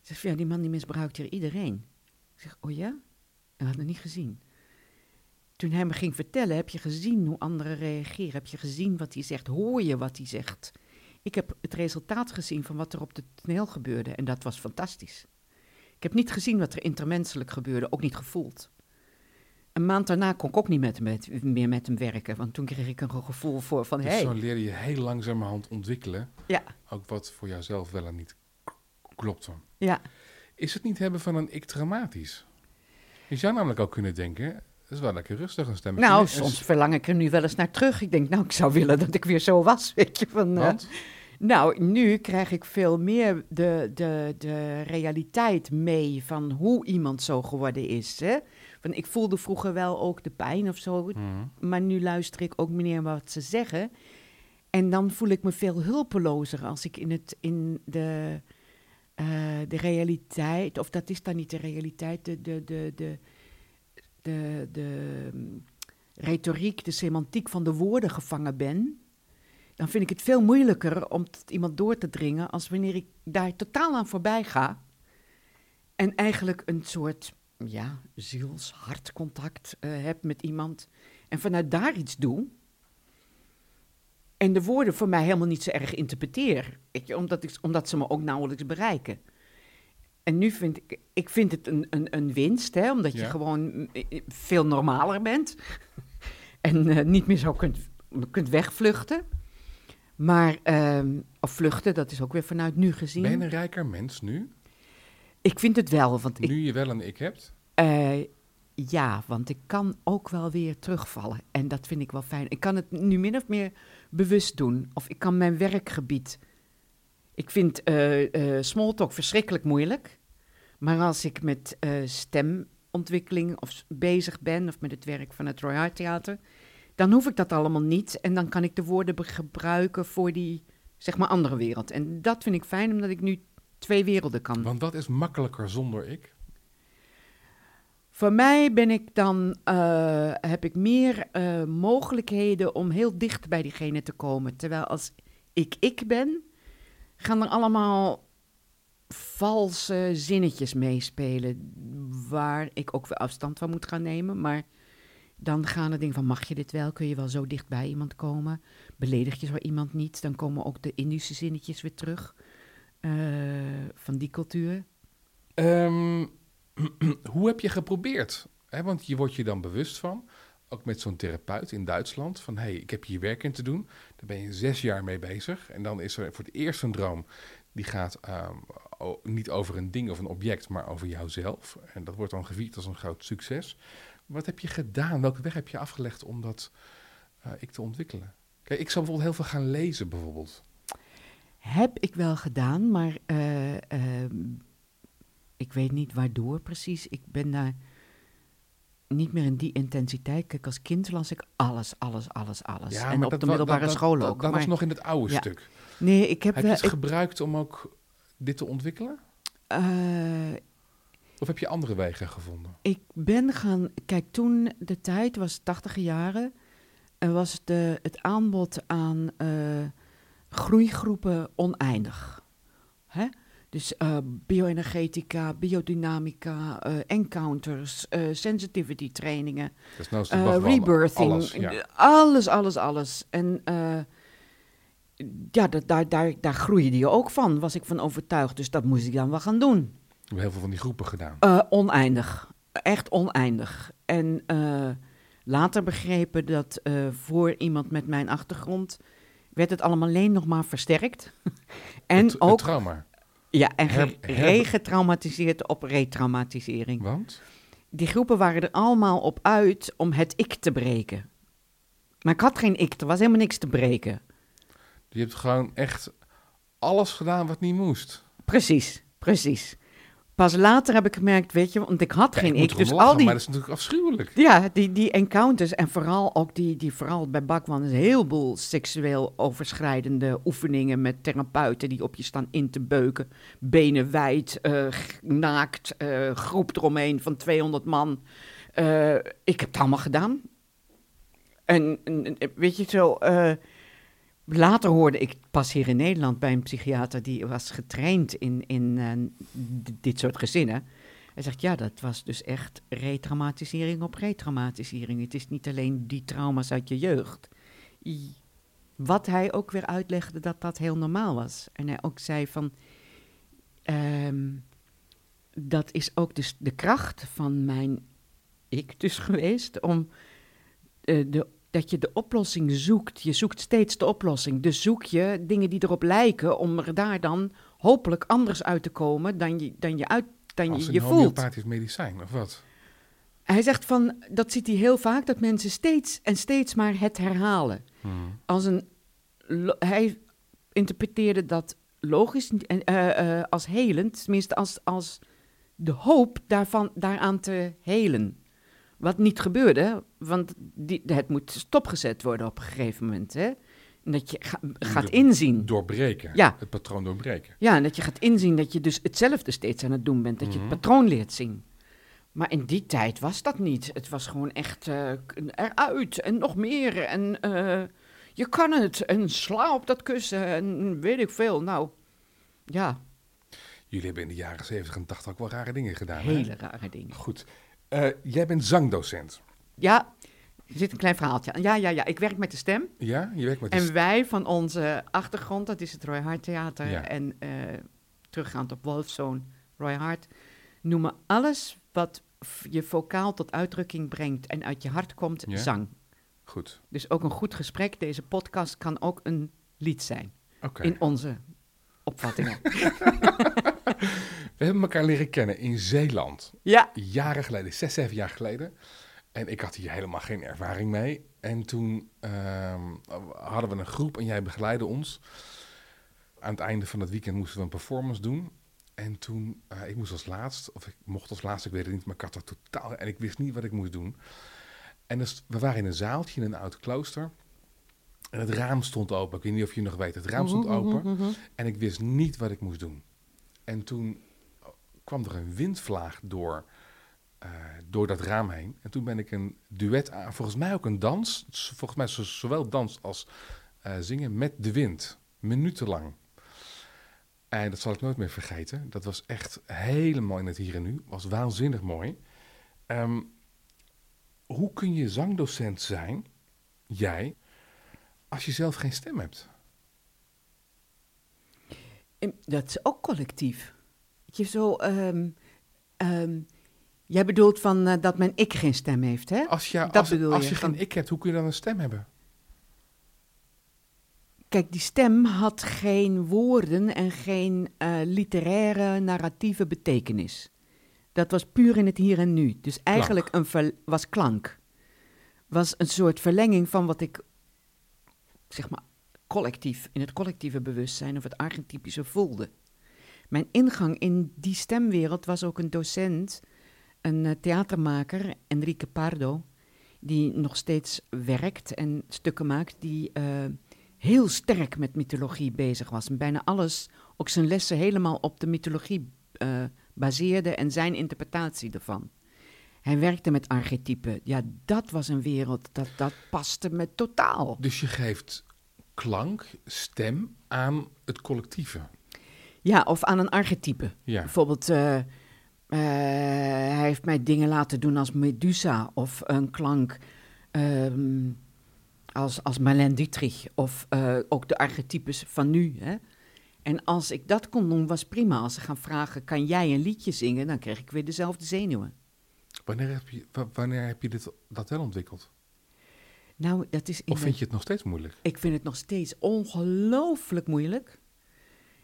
Speaker 1: Ze zegt, ja, die man die misbruikt hier iedereen. Ik zeg, oh ja? En had het niet gezien. Toen hij me ging vertellen, heb je gezien hoe anderen reageren? Heb je gezien wat hij zegt? Hoor je wat hij zegt? Ik heb het resultaat gezien van wat er op het toneel gebeurde en dat was fantastisch. Ik heb niet gezien wat er intermenselijk gebeurde, ook niet gevoeld. Een maand daarna kon ik ook niet met meer met hem werken, want toen kreeg ik een gevoel voor van, hé,
Speaker 2: Dus
Speaker 1: hey,
Speaker 2: zo leer je heel langzamerhand ontwikkelen.
Speaker 1: ja,
Speaker 2: Ook wat voor jouzelf wel en niet k- klopte.
Speaker 1: ja,
Speaker 2: Is het niet hebben van een ik dramatisch? Je zou namelijk ook kunnen denken, dat is wel lekker rustig een stemmetje.
Speaker 1: Nou, soms verlang ik er nu wel eens naar terug. Ik denk, nou, ik zou willen dat ik weer zo was, weet je. Van, eh, nou, nu krijg ik veel meer de, de, de realiteit mee van hoe iemand zo geworden is. Hè? Van, ik voelde vroeger wel ook de pijn of zo,
Speaker 2: Mhm.
Speaker 1: maar nu luister ik ook meneer wat ze zeggen. En dan voel ik me veel hulpelozer als ik in, het, in de, eh, de realiteit, of dat is dan niet de realiteit, de, de, de, de, de, de mm, retoriek, de semantiek van de woorden gevangen ben. Dan vind ik het veel moeilijker om tot iemand door te dringen als wanneer ik daar totaal aan voorbij ga. En eigenlijk een soort ja, ziels-hartcontact eh, heb met iemand. En vanuit daar iets doe. En de woorden voor mij helemaal niet zo erg interpreteer. Weet je, omdat, ik, omdat ze me ook nauwelijks bereiken. En nu vind ik, ik vind het een, een, een winst, hè, omdat je gewoon mm, eh, veel normaler bent. en eh, niet meer zo kunt, kunt wegvluchten. Maar, ehm, of vluchten, dat is ook weer vanuit nu gezien.
Speaker 2: Ben je een rijker mens nu?
Speaker 1: Ik vind het wel, want ik,
Speaker 2: Nu je wel een ik hebt?
Speaker 1: eh, ja, want ik kan ook wel weer terugvallen. En dat vind ik wel fijn. Ik kan het nu min of meer bewust doen. Of ik kan mijn werkgebied. Ik vind eh eh smalltalk verschrikkelijk moeilijk. Maar als ik met stemontwikkeling of bezig ben, of met het werk van het Roy Hart Theater, dan hoef ik dat allemaal niet. En dan kan ik de woorden gebruiken voor die, zeg maar, andere wereld. En dat vind ik fijn, omdat ik nu twee werelden kan
Speaker 2: Want dat is makkelijker zonder ik.
Speaker 1: Voor mij ben ik dan, eh, heb ik meer eh, mogelijkheden om heel dicht bij diegene te komen. Terwijl als ik ik ben, gaan er allemaal valse zinnetjes meespelen. Waar ik ook weer afstand van moet gaan nemen. Maar Dan gaan er dingen van, mag je dit wel? Kun je wel zo dicht bij iemand komen? Beledig je zo iemand niet? Dan komen ook de Indische zinnetjes weer terug eh, van die cultuur.
Speaker 2: Ehm, hoe heb je geprobeerd? Want je wordt je dan bewust van, ook met zo'n therapeut in Duitsland, van hé, hey, ik heb hier werk in te doen. Daar ben je zes jaar mee bezig. En dan is er voor het eerst een droom die gaat ehm, niet over een ding of een object, maar over jouzelf. En dat wordt dan gevierd als een groot succes. Wat heb je gedaan? Welke weg heb je afgelegd om dat eh, ik te ontwikkelen? Kijk, ik zou bijvoorbeeld heel veel gaan lezen, bijvoorbeeld.
Speaker 1: Heb ik wel gedaan, maar eh, ehm, ik weet niet waardoor precies. Ik ben daar niet meer in die intensiteit. Kijk, als kind las ik alles, alles, alles, alles. en
Speaker 2: maar
Speaker 1: op
Speaker 2: dat
Speaker 1: de middelbare
Speaker 2: dat-
Speaker 1: school
Speaker 2: dat-
Speaker 1: ook.
Speaker 2: Dat, was nog in het oude
Speaker 1: Ja.
Speaker 2: stuk.
Speaker 1: nee, ik heb,
Speaker 2: Heb je het
Speaker 1: ik-
Speaker 2: gebruikt om ook dit te ontwikkelen?
Speaker 1: eh,
Speaker 2: Of heb je andere wegen gevonden?
Speaker 1: Ik ben gaan. Kijk, toen de tijd was 80 jaren. En was de, het aanbod aan eh, groeigroepen oneindig. Hè? Dus eh, bioenergetica, biodynamica, eh, encounters, eh, sensitivity trainingen,
Speaker 2: nou
Speaker 1: rebirthing.
Speaker 2: Alles, ja.
Speaker 1: Alles, alles, alles. En ja, dat, daar, daar, daar groeide je ook van, was ik van overtuigd. Dus dat moest ik dan wel gaan doen.
Speaker 2: We hebben heel veel van die groepen gedaan.
Speaker 1: Oneindig. Echt oneindig. En later begrepen dat voor iemand met mijn achtergrond werd het allemaal alleen nog maar versterkt. en
Speaker 2: het, het
Speaker 1: ook
Speaker 2: trauma.
Speaker 1: ja, en
Speaker 2: her-
Speaker 1: ge-
Speaker 2: her-
Speaker 1: regetraumatiseerd op retraumatisering.
Speaker 2: Want?
Speaker 1: Die groepen waren er allemaal op uit om het ik te breken. Maar ik had geen ik, er was helemaal niks te breken.
Speaker 2: Je hebt gewoon echt alles gedaan wat niet moest.
Speaker 1: Precies, precies. Pas later heb ik gemerkt, weet je, want ik had
Speaker 2: Ja,
Speaker 1: geen
Speaker 2: ik
Speaker 1: Dus
Speaker 2: lachen,
Speaker 1: al die
Speaker 2: Maar dat is natuurlijk afschuwelijk.
Speaker 1: Ja, die, die encounters en vooral ook die, die vooral bij Bakwan is een heleboel seksueel overschrijdende oefeningen met therapeuten die op je staan in te beuken. Benen wijd, eh, naakt, eh, groep eromheen van 200 man. Eh, ik heb het allemaal gedaan. En, en- weet je zo, later hoorde ik pas hier in Nederland bij een psychiater die was getraind in, in eh, dit soort gezinnen. Hij zegt, ja, dat was dus echt retraumatisering op retraumatisering. Het is niet alleen die trauma's uit je jeugd. Wat hij ook weer uitlegde, dat dat heel normaal was. En hij ook zei van, ehm, dat is ook dus de kracht van mijn ik dus geweest, om eh, de, dat je de oplossing zoekt. Je zoekt steeds de oplossing. Dus zoek je dingen die erop lijken, om er daar dan hopelijk anders uit te komen dan je, dan je, uit, dan
Speaker 2: Als
Speaker 1: je,
Speaker 2: een
Speaker 1: je voelt.
Speaker 2: homeopathisch medicijn, of wat?
Speaker 1: Hij zegt van, dat ziet hij heel vaak, dat mensen steeds en steeds maar het herhalen.
Speaker 2: Hmm.
Speaker 1: Als een, hij interpreteerde dat logisch en eh, eh, als helend, tenminste als, als de hoop daarvan, daaraan te helen. Wat niet gebeurde, want die, het moet stopgezet worden op een gegeven moment. Hè? En dat je ga- gaat inzien.
Speaker 2: Doorbreken.
Speaker 1: Ja.
Speaker 2: Het patroon doorbreken.
Speaker 1: Ja, en dat je gaat inzien dat je dus hetzelfde steeds aan het doen bent. Dat je
Speaker 2: Mhm.
Speaker 1: het patroon leert zien. Maar in die tijd was dat niet. Het was gewoon echt eh, eruit en nog meer. En eh, je kan het. En sla op dat kussen. En weet ik veel. Nou, ja,
Speaker 2: Jullie hebben in de jaren 70 en 80 ook wel rare dingen gedaan. hè?
Speaker 1: hele rare dingen.
Speaker 2: Goed. Eh, jij bent zangdocent.
Speaker 1: Ja, er zit een klein verhaaltje aan. Ja, ja, ja. Ik werk met de stem.
Speaker 2: Ja? Je werkt met de
Speaker 1: En wij van onze achtergrond, dat is het Roy Hart Theater.
Speaker 2: Ja.
Speaker 1: En eh, teruggaand op Wolfzoon, Roy Hart, noemen alles wat je vocaal tot uitdrukking brengt en uit je hart komt,
Speaker 2: Ja.
Speaker 1: zang.
Speaker 2: Goed.
Speaker 1: Dus ook een goed gesprek, deze podcast kan ook een lied zijn.
Speaker 2: Oké.
Speaker 1: In onze opvattingen.
Speaker 2: We hebben elkaar leren kennen in Zeeland.
Speaker 1: ja,
Speaker 2: Jaren geleden, zes, zeven jaar geleden. En ik had hier helemaal geen ervaring mee. En toen ehm, hadden we een groep en jij begeleidde ons. Aan het einde van het weekend moesten we een performance doen. En toen, eh, ik moest als laatst, of ik mocht als laatst, ik weet het niet, maar ik had dat totaal, en ik wist niet wat ik moest doen. En dus, we waren in een zaaltje in een oud klooster. En het raam stond open. Ik weet niet of je nog weet, het raam stond open. En ik wist niet wat ik moest doen. En toen kwam er een windvlaag door, eh, door dat raam heen. En toen ben ik een duet aan, volgens mij ook een dans, volgens mij zo- zowel dans als eh, zingen met de wind, minutenlang. En dat zal ik nooit meer vergeten. Dat was echt helemaal in het hier en nu. Was waanzinnig mooi. Ehm, hoe kun je zangdocent zijn, jij, als je zelf geen stem hebt?
Speaker 1: En Dat is ook collectief. Zo, ehm, ehm, jij bedoelt van eh, dat mijn ik geen stem heeft, hè?
Speaker 2: Als je,
Speaker 1: Dat
Speaker 2: als,
Speaker 1: bedoel
Speaker 2: als
Speaker 1: je,
Speaker 2: je geen ik hebt, hoe kun je dan een stem hebben?
Speaker 1: Kijk, die stem had geen woorden en geen eh, literaire narratieve betekenis. Dat was puur in het hier en nu. Dus eigenlijk een was klank. Was een soort verlenging van wat ik, zeg maar, collectief, in het collectieve bewustzijn of het archetypische voelde. Mijn ingang in die stemwereld was ook een docent, een eh, theatermaker, Enrique Pardo, die nog steeds werkt en stukken maakt die eh, heel sterk met mythologie bezig was. En bijna alles, ook zijn lessen, helemaal op de mythologie eh, baseerde en zijn interpretatie ervan. Hij werkte met archetypen. Ja, dat was een wereld, dat, dat paste me totaal.
Speaker 2: Dus je geeft klank, stem aan het collectieve.
Speaker 1: Ja, of aan een archetype.
Speaker 2: Ja.
Speaker 1: Bijvoorbeeld, eh, eh, hij heeft mij dingen laten doen als Medusa of een klank ehm, als, als Marlène Dietrich of eh, ook de archetypes van nu. Hè? En als ik dat kon doen, was prima. Als ze gaan vragen, kan jij een liedje zingen? Dan kreeg ik weer dezelfde zenuwen.
Speaker 2: Wanneer heb je, wa- wanneer heb je dit, dat wel ontwikkeld?
Speaker 1: Nou, dat is
Speaker 2: Of vind je het nog steeds moeilijk?
Speaker 1: Ik vind het nog steeds ongelooflijk moeilijk.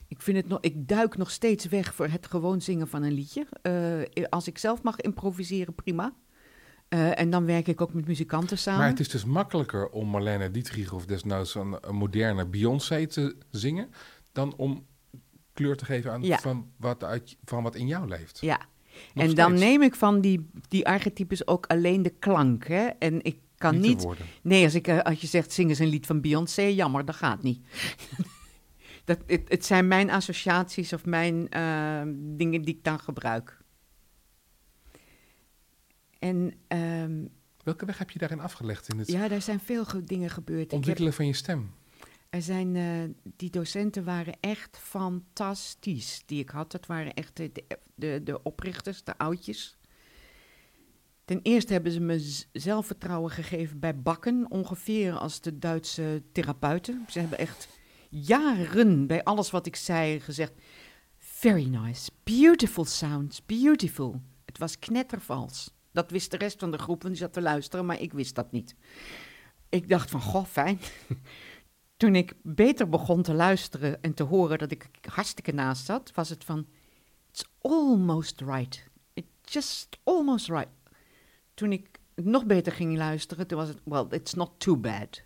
Speaker 1: Ik, vind het nog, ik duik nog steeds weg voor het gewoon zingen van een liedje. Eh, als ik zelf mag improviseren, prima. Eh, en dan werk ik ook met muzikanten samen.
Speaker 2: Maar het is dus makkelijker om Marlene Dietrich of desnoods een, een moderne Beyoncé te zingen... dan om kleur te geven aan
Speaker 1: Ja.
Speaker 2: van, wat uit, van wat in jou leeft.
Speaker 1: Ja.
Speaker 2: Nog
Speaker 1: en dan
Speaker 2: steeds.
Speaker 1: neem ik van die, die archetypes ook alleen de klank. Hè? En ik kan
Speaker 2: Niet
Speaker 1: niet. Nee, als, ik, eh, als je zegt zing eens een lied van Beyoncé, jammer, dat gaat niet. dat, het, het zijn mijn associaties of mijn eh, dingen die ik dan gebruik. En ehm,
Speaker 2: Welke weg heb je daarin afgelegd in het
Speaker 1: ja, daar zijn veel ge- dingen gebeurd. Heb,
Speaker 2: ontwikkelen van je stem?
Speaker 1: er zijn, eh, die docenten waren echt fantastisch die ik had. Dat waren echt de, de, de oprichters, de oudjes. Ten eerste hebben ze me zelfvertrouwen gegeven bij bakken, ongeveer als de Duitse therapeuten. Ze hebben echt jaren bij alles wat ik zei gezegd: Very nice, beautiful sounds, beautiful. Het was knettervals. Dat wist de rest van de groep, want die zat te luisteren, maar ik wist dat niet. Ik dacht van, goh, fijn. Toen ik beter begon te luisteren en te horen dat ik hartstikke naast zat, was het van, it's almost right. It's just almost right. Toen ik nog beter ging luisteren, toen was het, well, it's not too bad.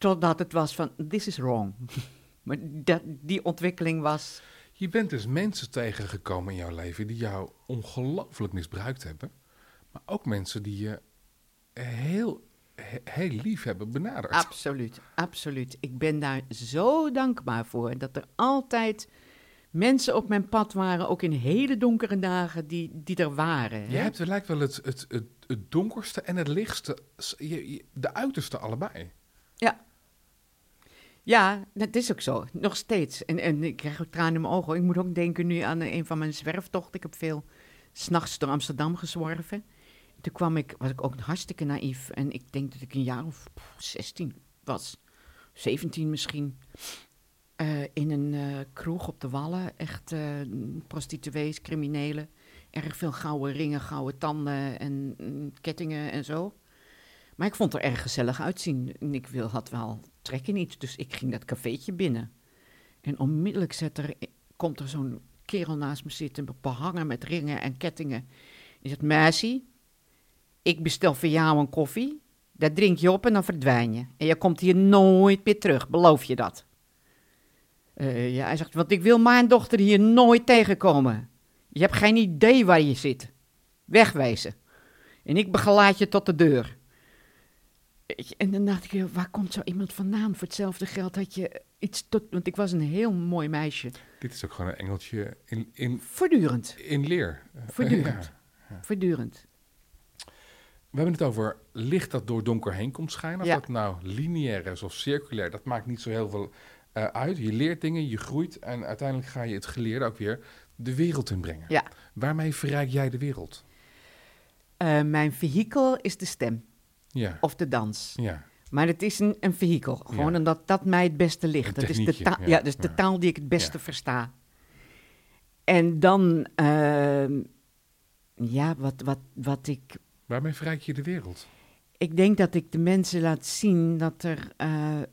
Speaker 1: Totdat het was van, this is wrong. maar dat, die ontwikkeling was,
Speaker 2: Je bent dus mensen tegengekomen in jouw leven die jou ongelooflijk misbruikt hebben. Maar ook mensen die je heel, he- heel lief hebben benaderd.
Speaker 1: Absoluut, absoluut. Ik ben daar zo dankbaar voor dat er altijd mensen op mijn pad waren, ook in hele donkere dagen, die, die er waren.
Speaker 2: Je hebt lijkt wel het, het, het, het donkerste en het lichtste, s- je- je- de uiterste allebei.
Speaker 1: Ja, dat is ook zo. Nog steeds. En, en ik krijg ook tranen in mijn ogen. Ik moet ook denken nu aan een van mijn zwerftochten. Ik heb veel s'nachts door Amsterdam gezworven. Toen kwam ik, was ik ook hartstikke naïef. En ik denk dat ik een jaar of pff, 16 was. 17 misschien. Eh, in een eh, kroeg op de Wallen. Echt eh, prostituees, criminelen. Erg veel gouden ringen, gouden tanden en mm, kettingen en zo. Maar ik vond er erg gezellig uitzien. En ik wil, had wel trek in iets, dus ik ging dat cafeetje binnen. En onmiddellijk zet er, komt er zo'n kerel naast me zitten, behangen met ringen en kettingen. Die zegt, meisje, ik bestel voor jou een koffie. Dat drink je op en dan verdwijn je. En je komt hier nooit meer terug, beloof je dat? Eh, ja, hij zegt, want ik wil mijn dochter hier nooit tegenkomen. Je hebt geen idee waar je zit. Wegwezen. En ik begeleid je tot de deur. En dan dacht ik, waar komt zo iemand vandaan? Voor hetzelfde geld had je iets tot... Want ik was een heel mooi meisje.
Speaker 2: Dit is ook gewoon een engeltje in, in,
Speaker 1: Voortdurend,
Speaker 2: in leer.
Speaker 1: Voortdurend.
Speaker 2: Ja.
Speaker 1: voortdurend.
Speaker 2: We hebben het over licht dat door donker heen komt schijnen. Of
Speaker 1: Ja.
Speaker 2: dat nou lineair is of circulair, dat maakt niet zo heel veel eh, uit. Je leert dingen, je groeit en uiteindelijk ga je het geleerde ook weer de wereld inbrengen.
Speaker 1: Ja.
Speaker 2: Waarmee verrijk jij de wereld?
Speaker 1: Eh, mijn vehikel is de stem
Speaker 2: Ja.
Speaker 1: of de dans.
Speaker 2: ja.
Speaker 1: Maar het is een, een vehikel. Gewoon
Speaker 2: Ja.
Speaker 1: omdat dat mij het beste ligt. Dat is de, taal,
Speaker 2: ja.
Speaker 1: is de taal die ik het beste versta. En dan, ehm, ja, wat, wat, wat ik
Speaker 2: Waarmee verrijk je de wereld?
Speaker 1: Ik denk dat ik de mensen laat zien dat, er, eh, eh,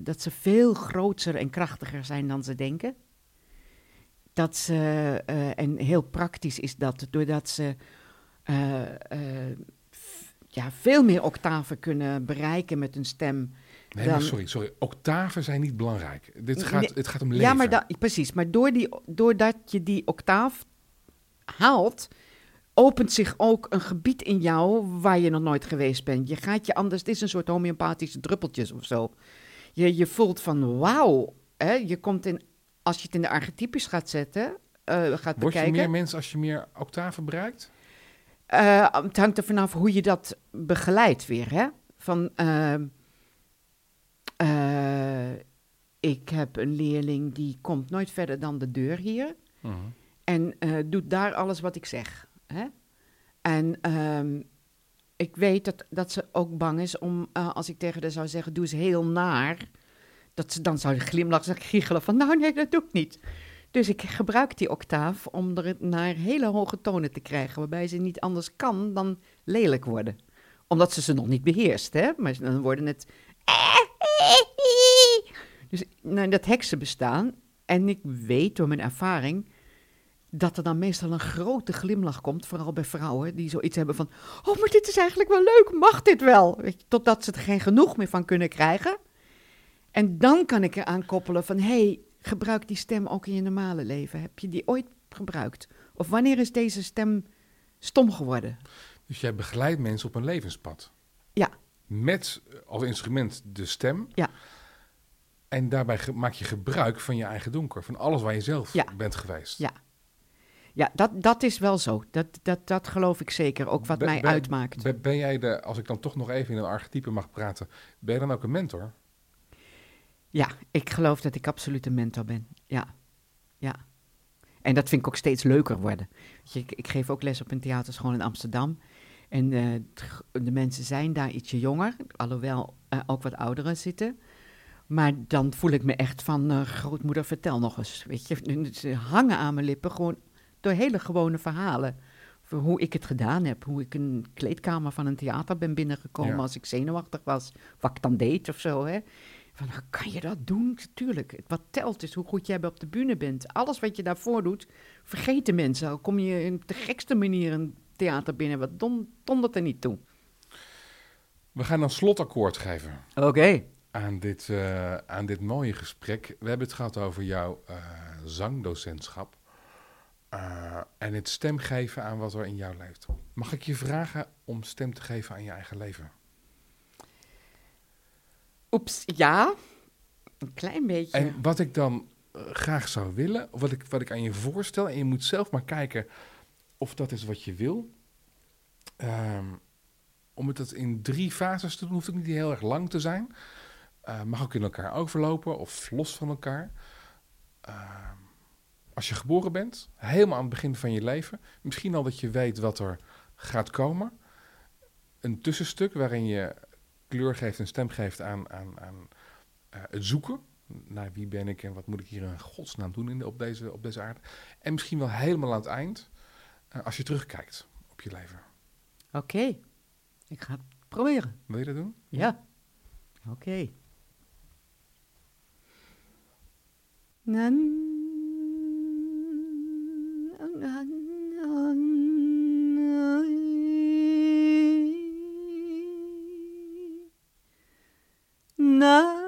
Speaker 1: dat ze veel groter en krachtiger zijn dan ze denken. Dat ze, eh, en heel praktisch is dat, doordat ze ja, veel meer octaven kunnen bereiken met hun stem.
Speaker 2: Nee, maar
Speaker 1: Dan-
Speaker 2: sorry, sorry. Octaven zijn niet belangrijk. Dit gaat,
Speaker 1: Nee,
Speaker 2: het gaat om leven.
Speaker 1: Ja, maar da- precies. Maar door die, doordat je die octaaf haalt, opent zich ook een gebied in jou waar je nog nooit geweest bent. Je gaat je anders, het is een soort homeopathische druppeltjes of zo. Je, je voelt van wauw, hè, je komt in, als je het in de archetypes gaat zetten, eh, gaat
Speaker 2: Word je
Speaker 1: bekijken.
Speaker 2: meer mens als je meer octaven bereikt?
Speaker 1: Eh, het hangt er vanaf hoe je dat begeleidt weer, hè? Van, ehm, eh, ik heb een leerling die komt nooit verder dan de deur hier
Speaker 2: Mhm.
Speaker 1: en eh, doet daar alles wat ik zeg. Hè? En ehm, ik weet dat, dat ze ook bang is om, eh, als ik tegen haar zou zeggen, doe eens heel naar, dat ze dan zou glimlachen en giechelen van, nou nee, dat doe ik niet. Dus ik gebruik die octaaf om er naar hele hoge tonen te krijgen, waarbij ze niet anders kan dan lelijk worden. Omdat ze ze nog niet beheerst, hè? Maar dan worden het... Dus nou, dat heksen bestaan. En ik weet door mijn ervaring dat er dan meestal een grote glimlach komt, vooral bij vrouwen die zoiets hebben van, oh, maar dit is eigenlijk wel leuk, mag dit wel? Totdat ze er geen genoeg meer van kunnen krijgen. En dan kan ik eraan koppelen van, hey, gebruik die stem ook in je normale leven. Heb je die ooit gebruikt? Of wanneer is deze stem stom geworden?
Speaker 2: Dus jij begeleidt mensen op een levenspad.
Speaker 1: Ja.
Speaker 2: Met eh, als instrument de stem.
Speaker 1: Ja.
Speaker 2: En daarbij maak je gebruik van je eigen donker. Van alles waar je zelf
Speaker 1: Ja.
Speaker 2: bent geweest.
Speaker 1: Ja. Ja, dat, dat is wel zo. Dat, dat, dat geloof ik zeker. Ook wat
Speaker 2: Ben-
Speaker 1: mij
Speaker 2: ben-
Speaker 1: uitmaakt.
Speaker 2: Ben, ben jij de, als ik dan toch nog even in een archetype mag praten, ben je dan ook een mentor?
Speaker 1: Ja, ik geloof dat ik absoluut een mentor ben. Ja, ja. En dat vind ik ook steeds leuker worden. Je, ik, ik geef ook les op een theaterschool in Amsterdam. En eh, de mensen zijn daar ietsje jonger, alhoewel eh, ook wat ouderen zitten. Maar dan voel ik me echt van, eh, grootmoeder, vertel nog eens. Weet je, ze hangen aan mijn lippen gewoon door hele gewone verhalen. Voor hoe ik het gedaan heb, hoe ik een kleedkamer van een theater ben binnengekomen
Speaker 2: Ja.
Speaker 1: als ik zenuwachtig was. Wat ik dan deed of zo, hè. Van, nou, kan je dat doen? Tuurlijk. Wat telt is hoe goed jij op de bühne bent. Alles wat je daarvoor doet, vergeten mensen. Al kom je op de gekste manier een theater binnen. Wat dom, dondert er niet toe.
Speaker 2: We gaan een slotakkoord geven
Speaker 1: Oké.
Speaker 2: aan dit, eh, aan dit mooie gesprek. We hebben het gehad over jouw eh, zangdocentschap. Eh, en het stem geven aan wat er in jou leeft. Mag ik je vragen om stem te geven aan je eigen leven?
Speaker 1: Oeps, ja. Een klein beetje.
Speaker 2: En wat ik dan eh, graag zou willen, of wat ik, wat ik aan je voorstel, en je moet zelf maar kijken of dat is wat je wil. Ehm, om het dat in drie fases te doen, hoeft het niet heel erg lang te zijn. Eh, mag ook in elkaar overlopen of los van elkaar. Ehm, als je geboren bent, helemaal aan het begin van je leven, misschien al dat je weet wat er gaat komen. Een tussenstuk waarin je kleur geeft en stem geeft aan, aan, aan eh, het zoeken naar wie ben ik en wat moet ik hier in godsnaam doen in de, op, deze, op deze aarde. En misschien wel helemaal aan het eind, eh, als je terugkijkt op je leven.
Speaker 1: Oké. Ik ga het proberen.
Speaker 2: Wil je dat doen?
Speaker 1: Ja. Oké. Nan- Na,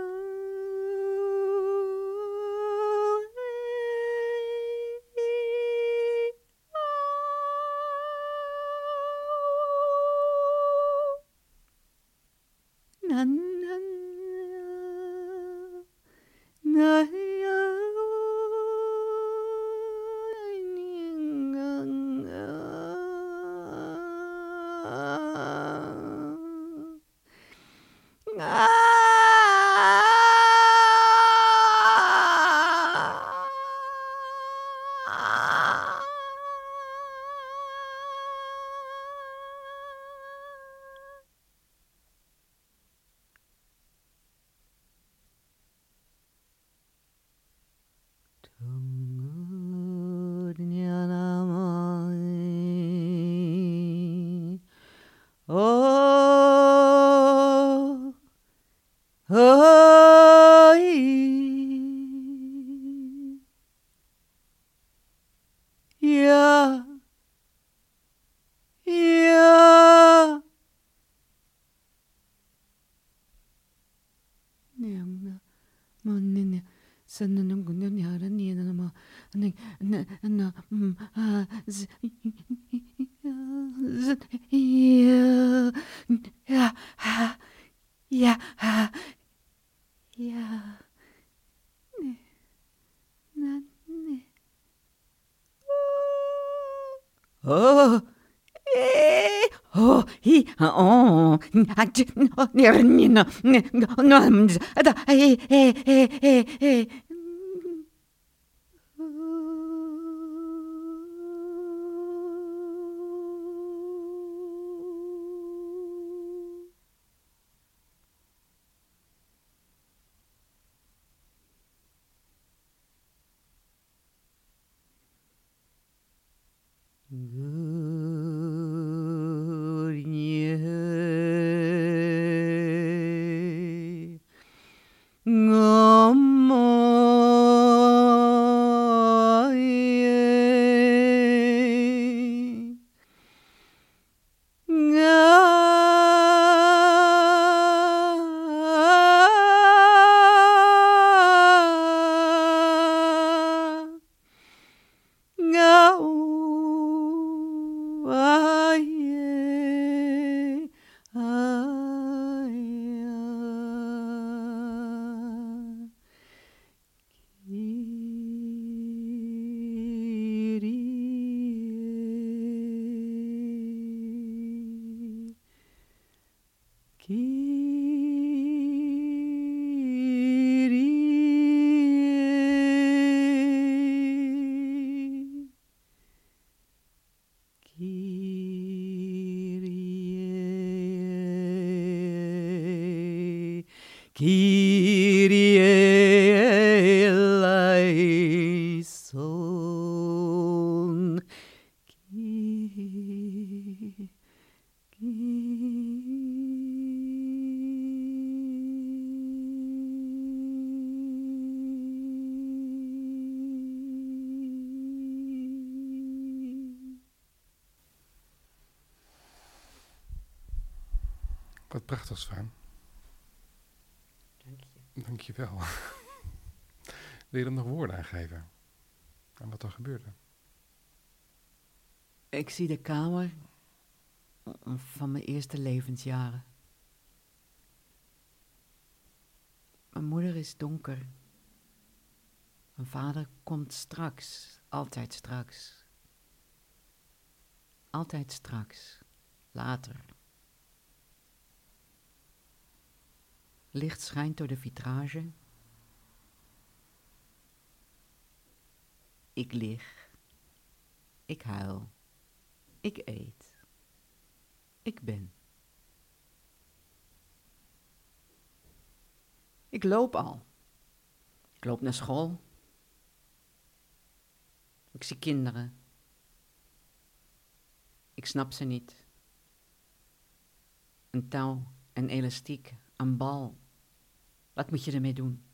Speaker 1: hi, oh, ach, oh, nee, nee,
Speaker 2: geven? Aan wat er gebeurde?
Speaker 1: Ik zie de kamer van mijn eerste levensjaren. Mijn moeder is donker. Mijn vader komt straks, altijd straks. Altijd straks, later. Licht schijnt door de vitrage. Ik lig. Ik huil. Ik eet. Ik ben. Ik loop al. Ik loop naar school. Ik zie kinderen. Ik snap ze niet. Een touw, een elastiek, een bal. Wat moet je ermee doen?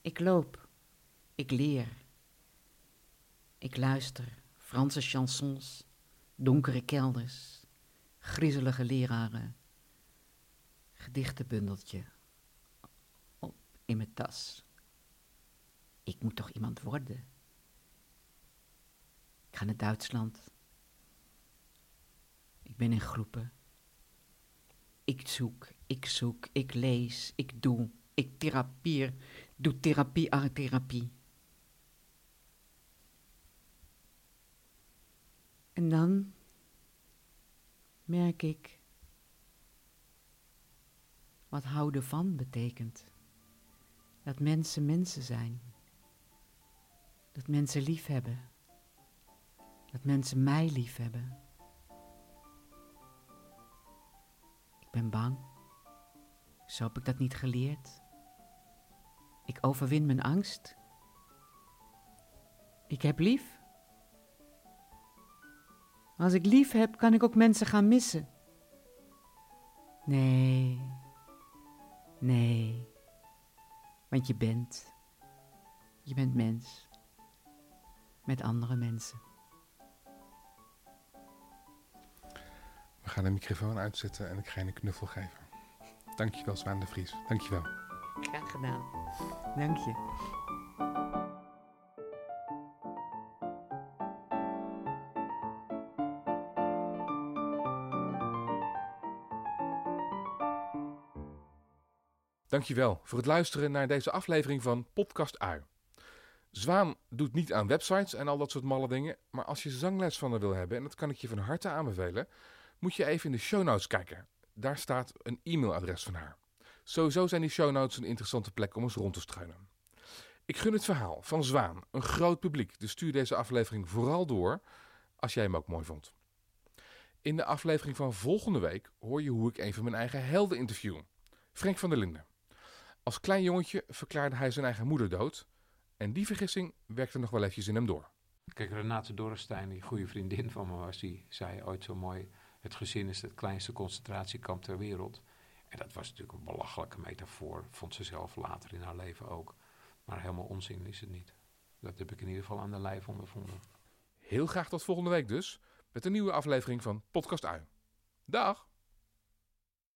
Speaker 1: Ik loop. Ik leer. Ik luister. Franse chansons, donkere kelders, griezelige leraren, gedichtenbundeltje op in mijn tas. Ik moet toch iemand worden? Ik ga naar Duitsland. Ik ben in groepen. Ik zoek, ik zoek, ik lees, ik doe, ik therapieer, doe therapie, art therapie. En dan merk ik wat houden van betekent. Dat mensen mensen zijn. Dat mensen lief hebben. Dat mensen mij lief hebben. Ik ben bang. Zo heb ik dat niet geleerd. Ik overwin mijn angst. Ik heb lief. Als ik lief heb, kan ik ook mensen gaan missen. Nee, nee, want je bent, je bent mens, met andere mensen.
Speaker 2: We gaan de microfoon uitzetten en ik ga je een knuffel geven. Dankjewel, Zwaan de Vries. Dankjewel.
Speaker 1: Graag gedaan. Dank je.
Speaker 2: Dankjewel voor het luisteren naar deze aflevering van Podcast Ui. Zwaan doet niet aan websites en al dat soort malle dingen, maar als je zangles van haar wil hebben, en dat kan ik je van harte aanbevelen, moet je even in de show notes kijken. Daar staat een e-mailadres van haar. Sowieso zijn die show notes een interessante plek om eens rond te struinen. Ik gun het verhaal van Zwaan een groot publiek, dus stuur deze aflevering vooral door als jij hem ook mooi vond. In de aflevering van volgende week hoor je hoe ik een van mijn eigen helden interview. Frank van der Linden. Als klein jongetje verklaarde hij zijn eigen moeder dood. En die vergissing werkte nog wel eventjes in hem door.
Speaker 3: Kijk, Renate Dorrestein, die goede vriendin van me was, die zei ooit zo mooi... het gezin is het kleinste concentratiekamp ter wereld. En dat was natuurlijk een belachelijke metafoor, vond ze zelf later in haar leven ook. Maar helemaal onzin is het niet. Dat heb ik in ieder geval aan de lijf ondervonden.
Speaker 2: Heel graag tot volgende week dus, met een nieuwe aflevering van Podcast Ui. Dag!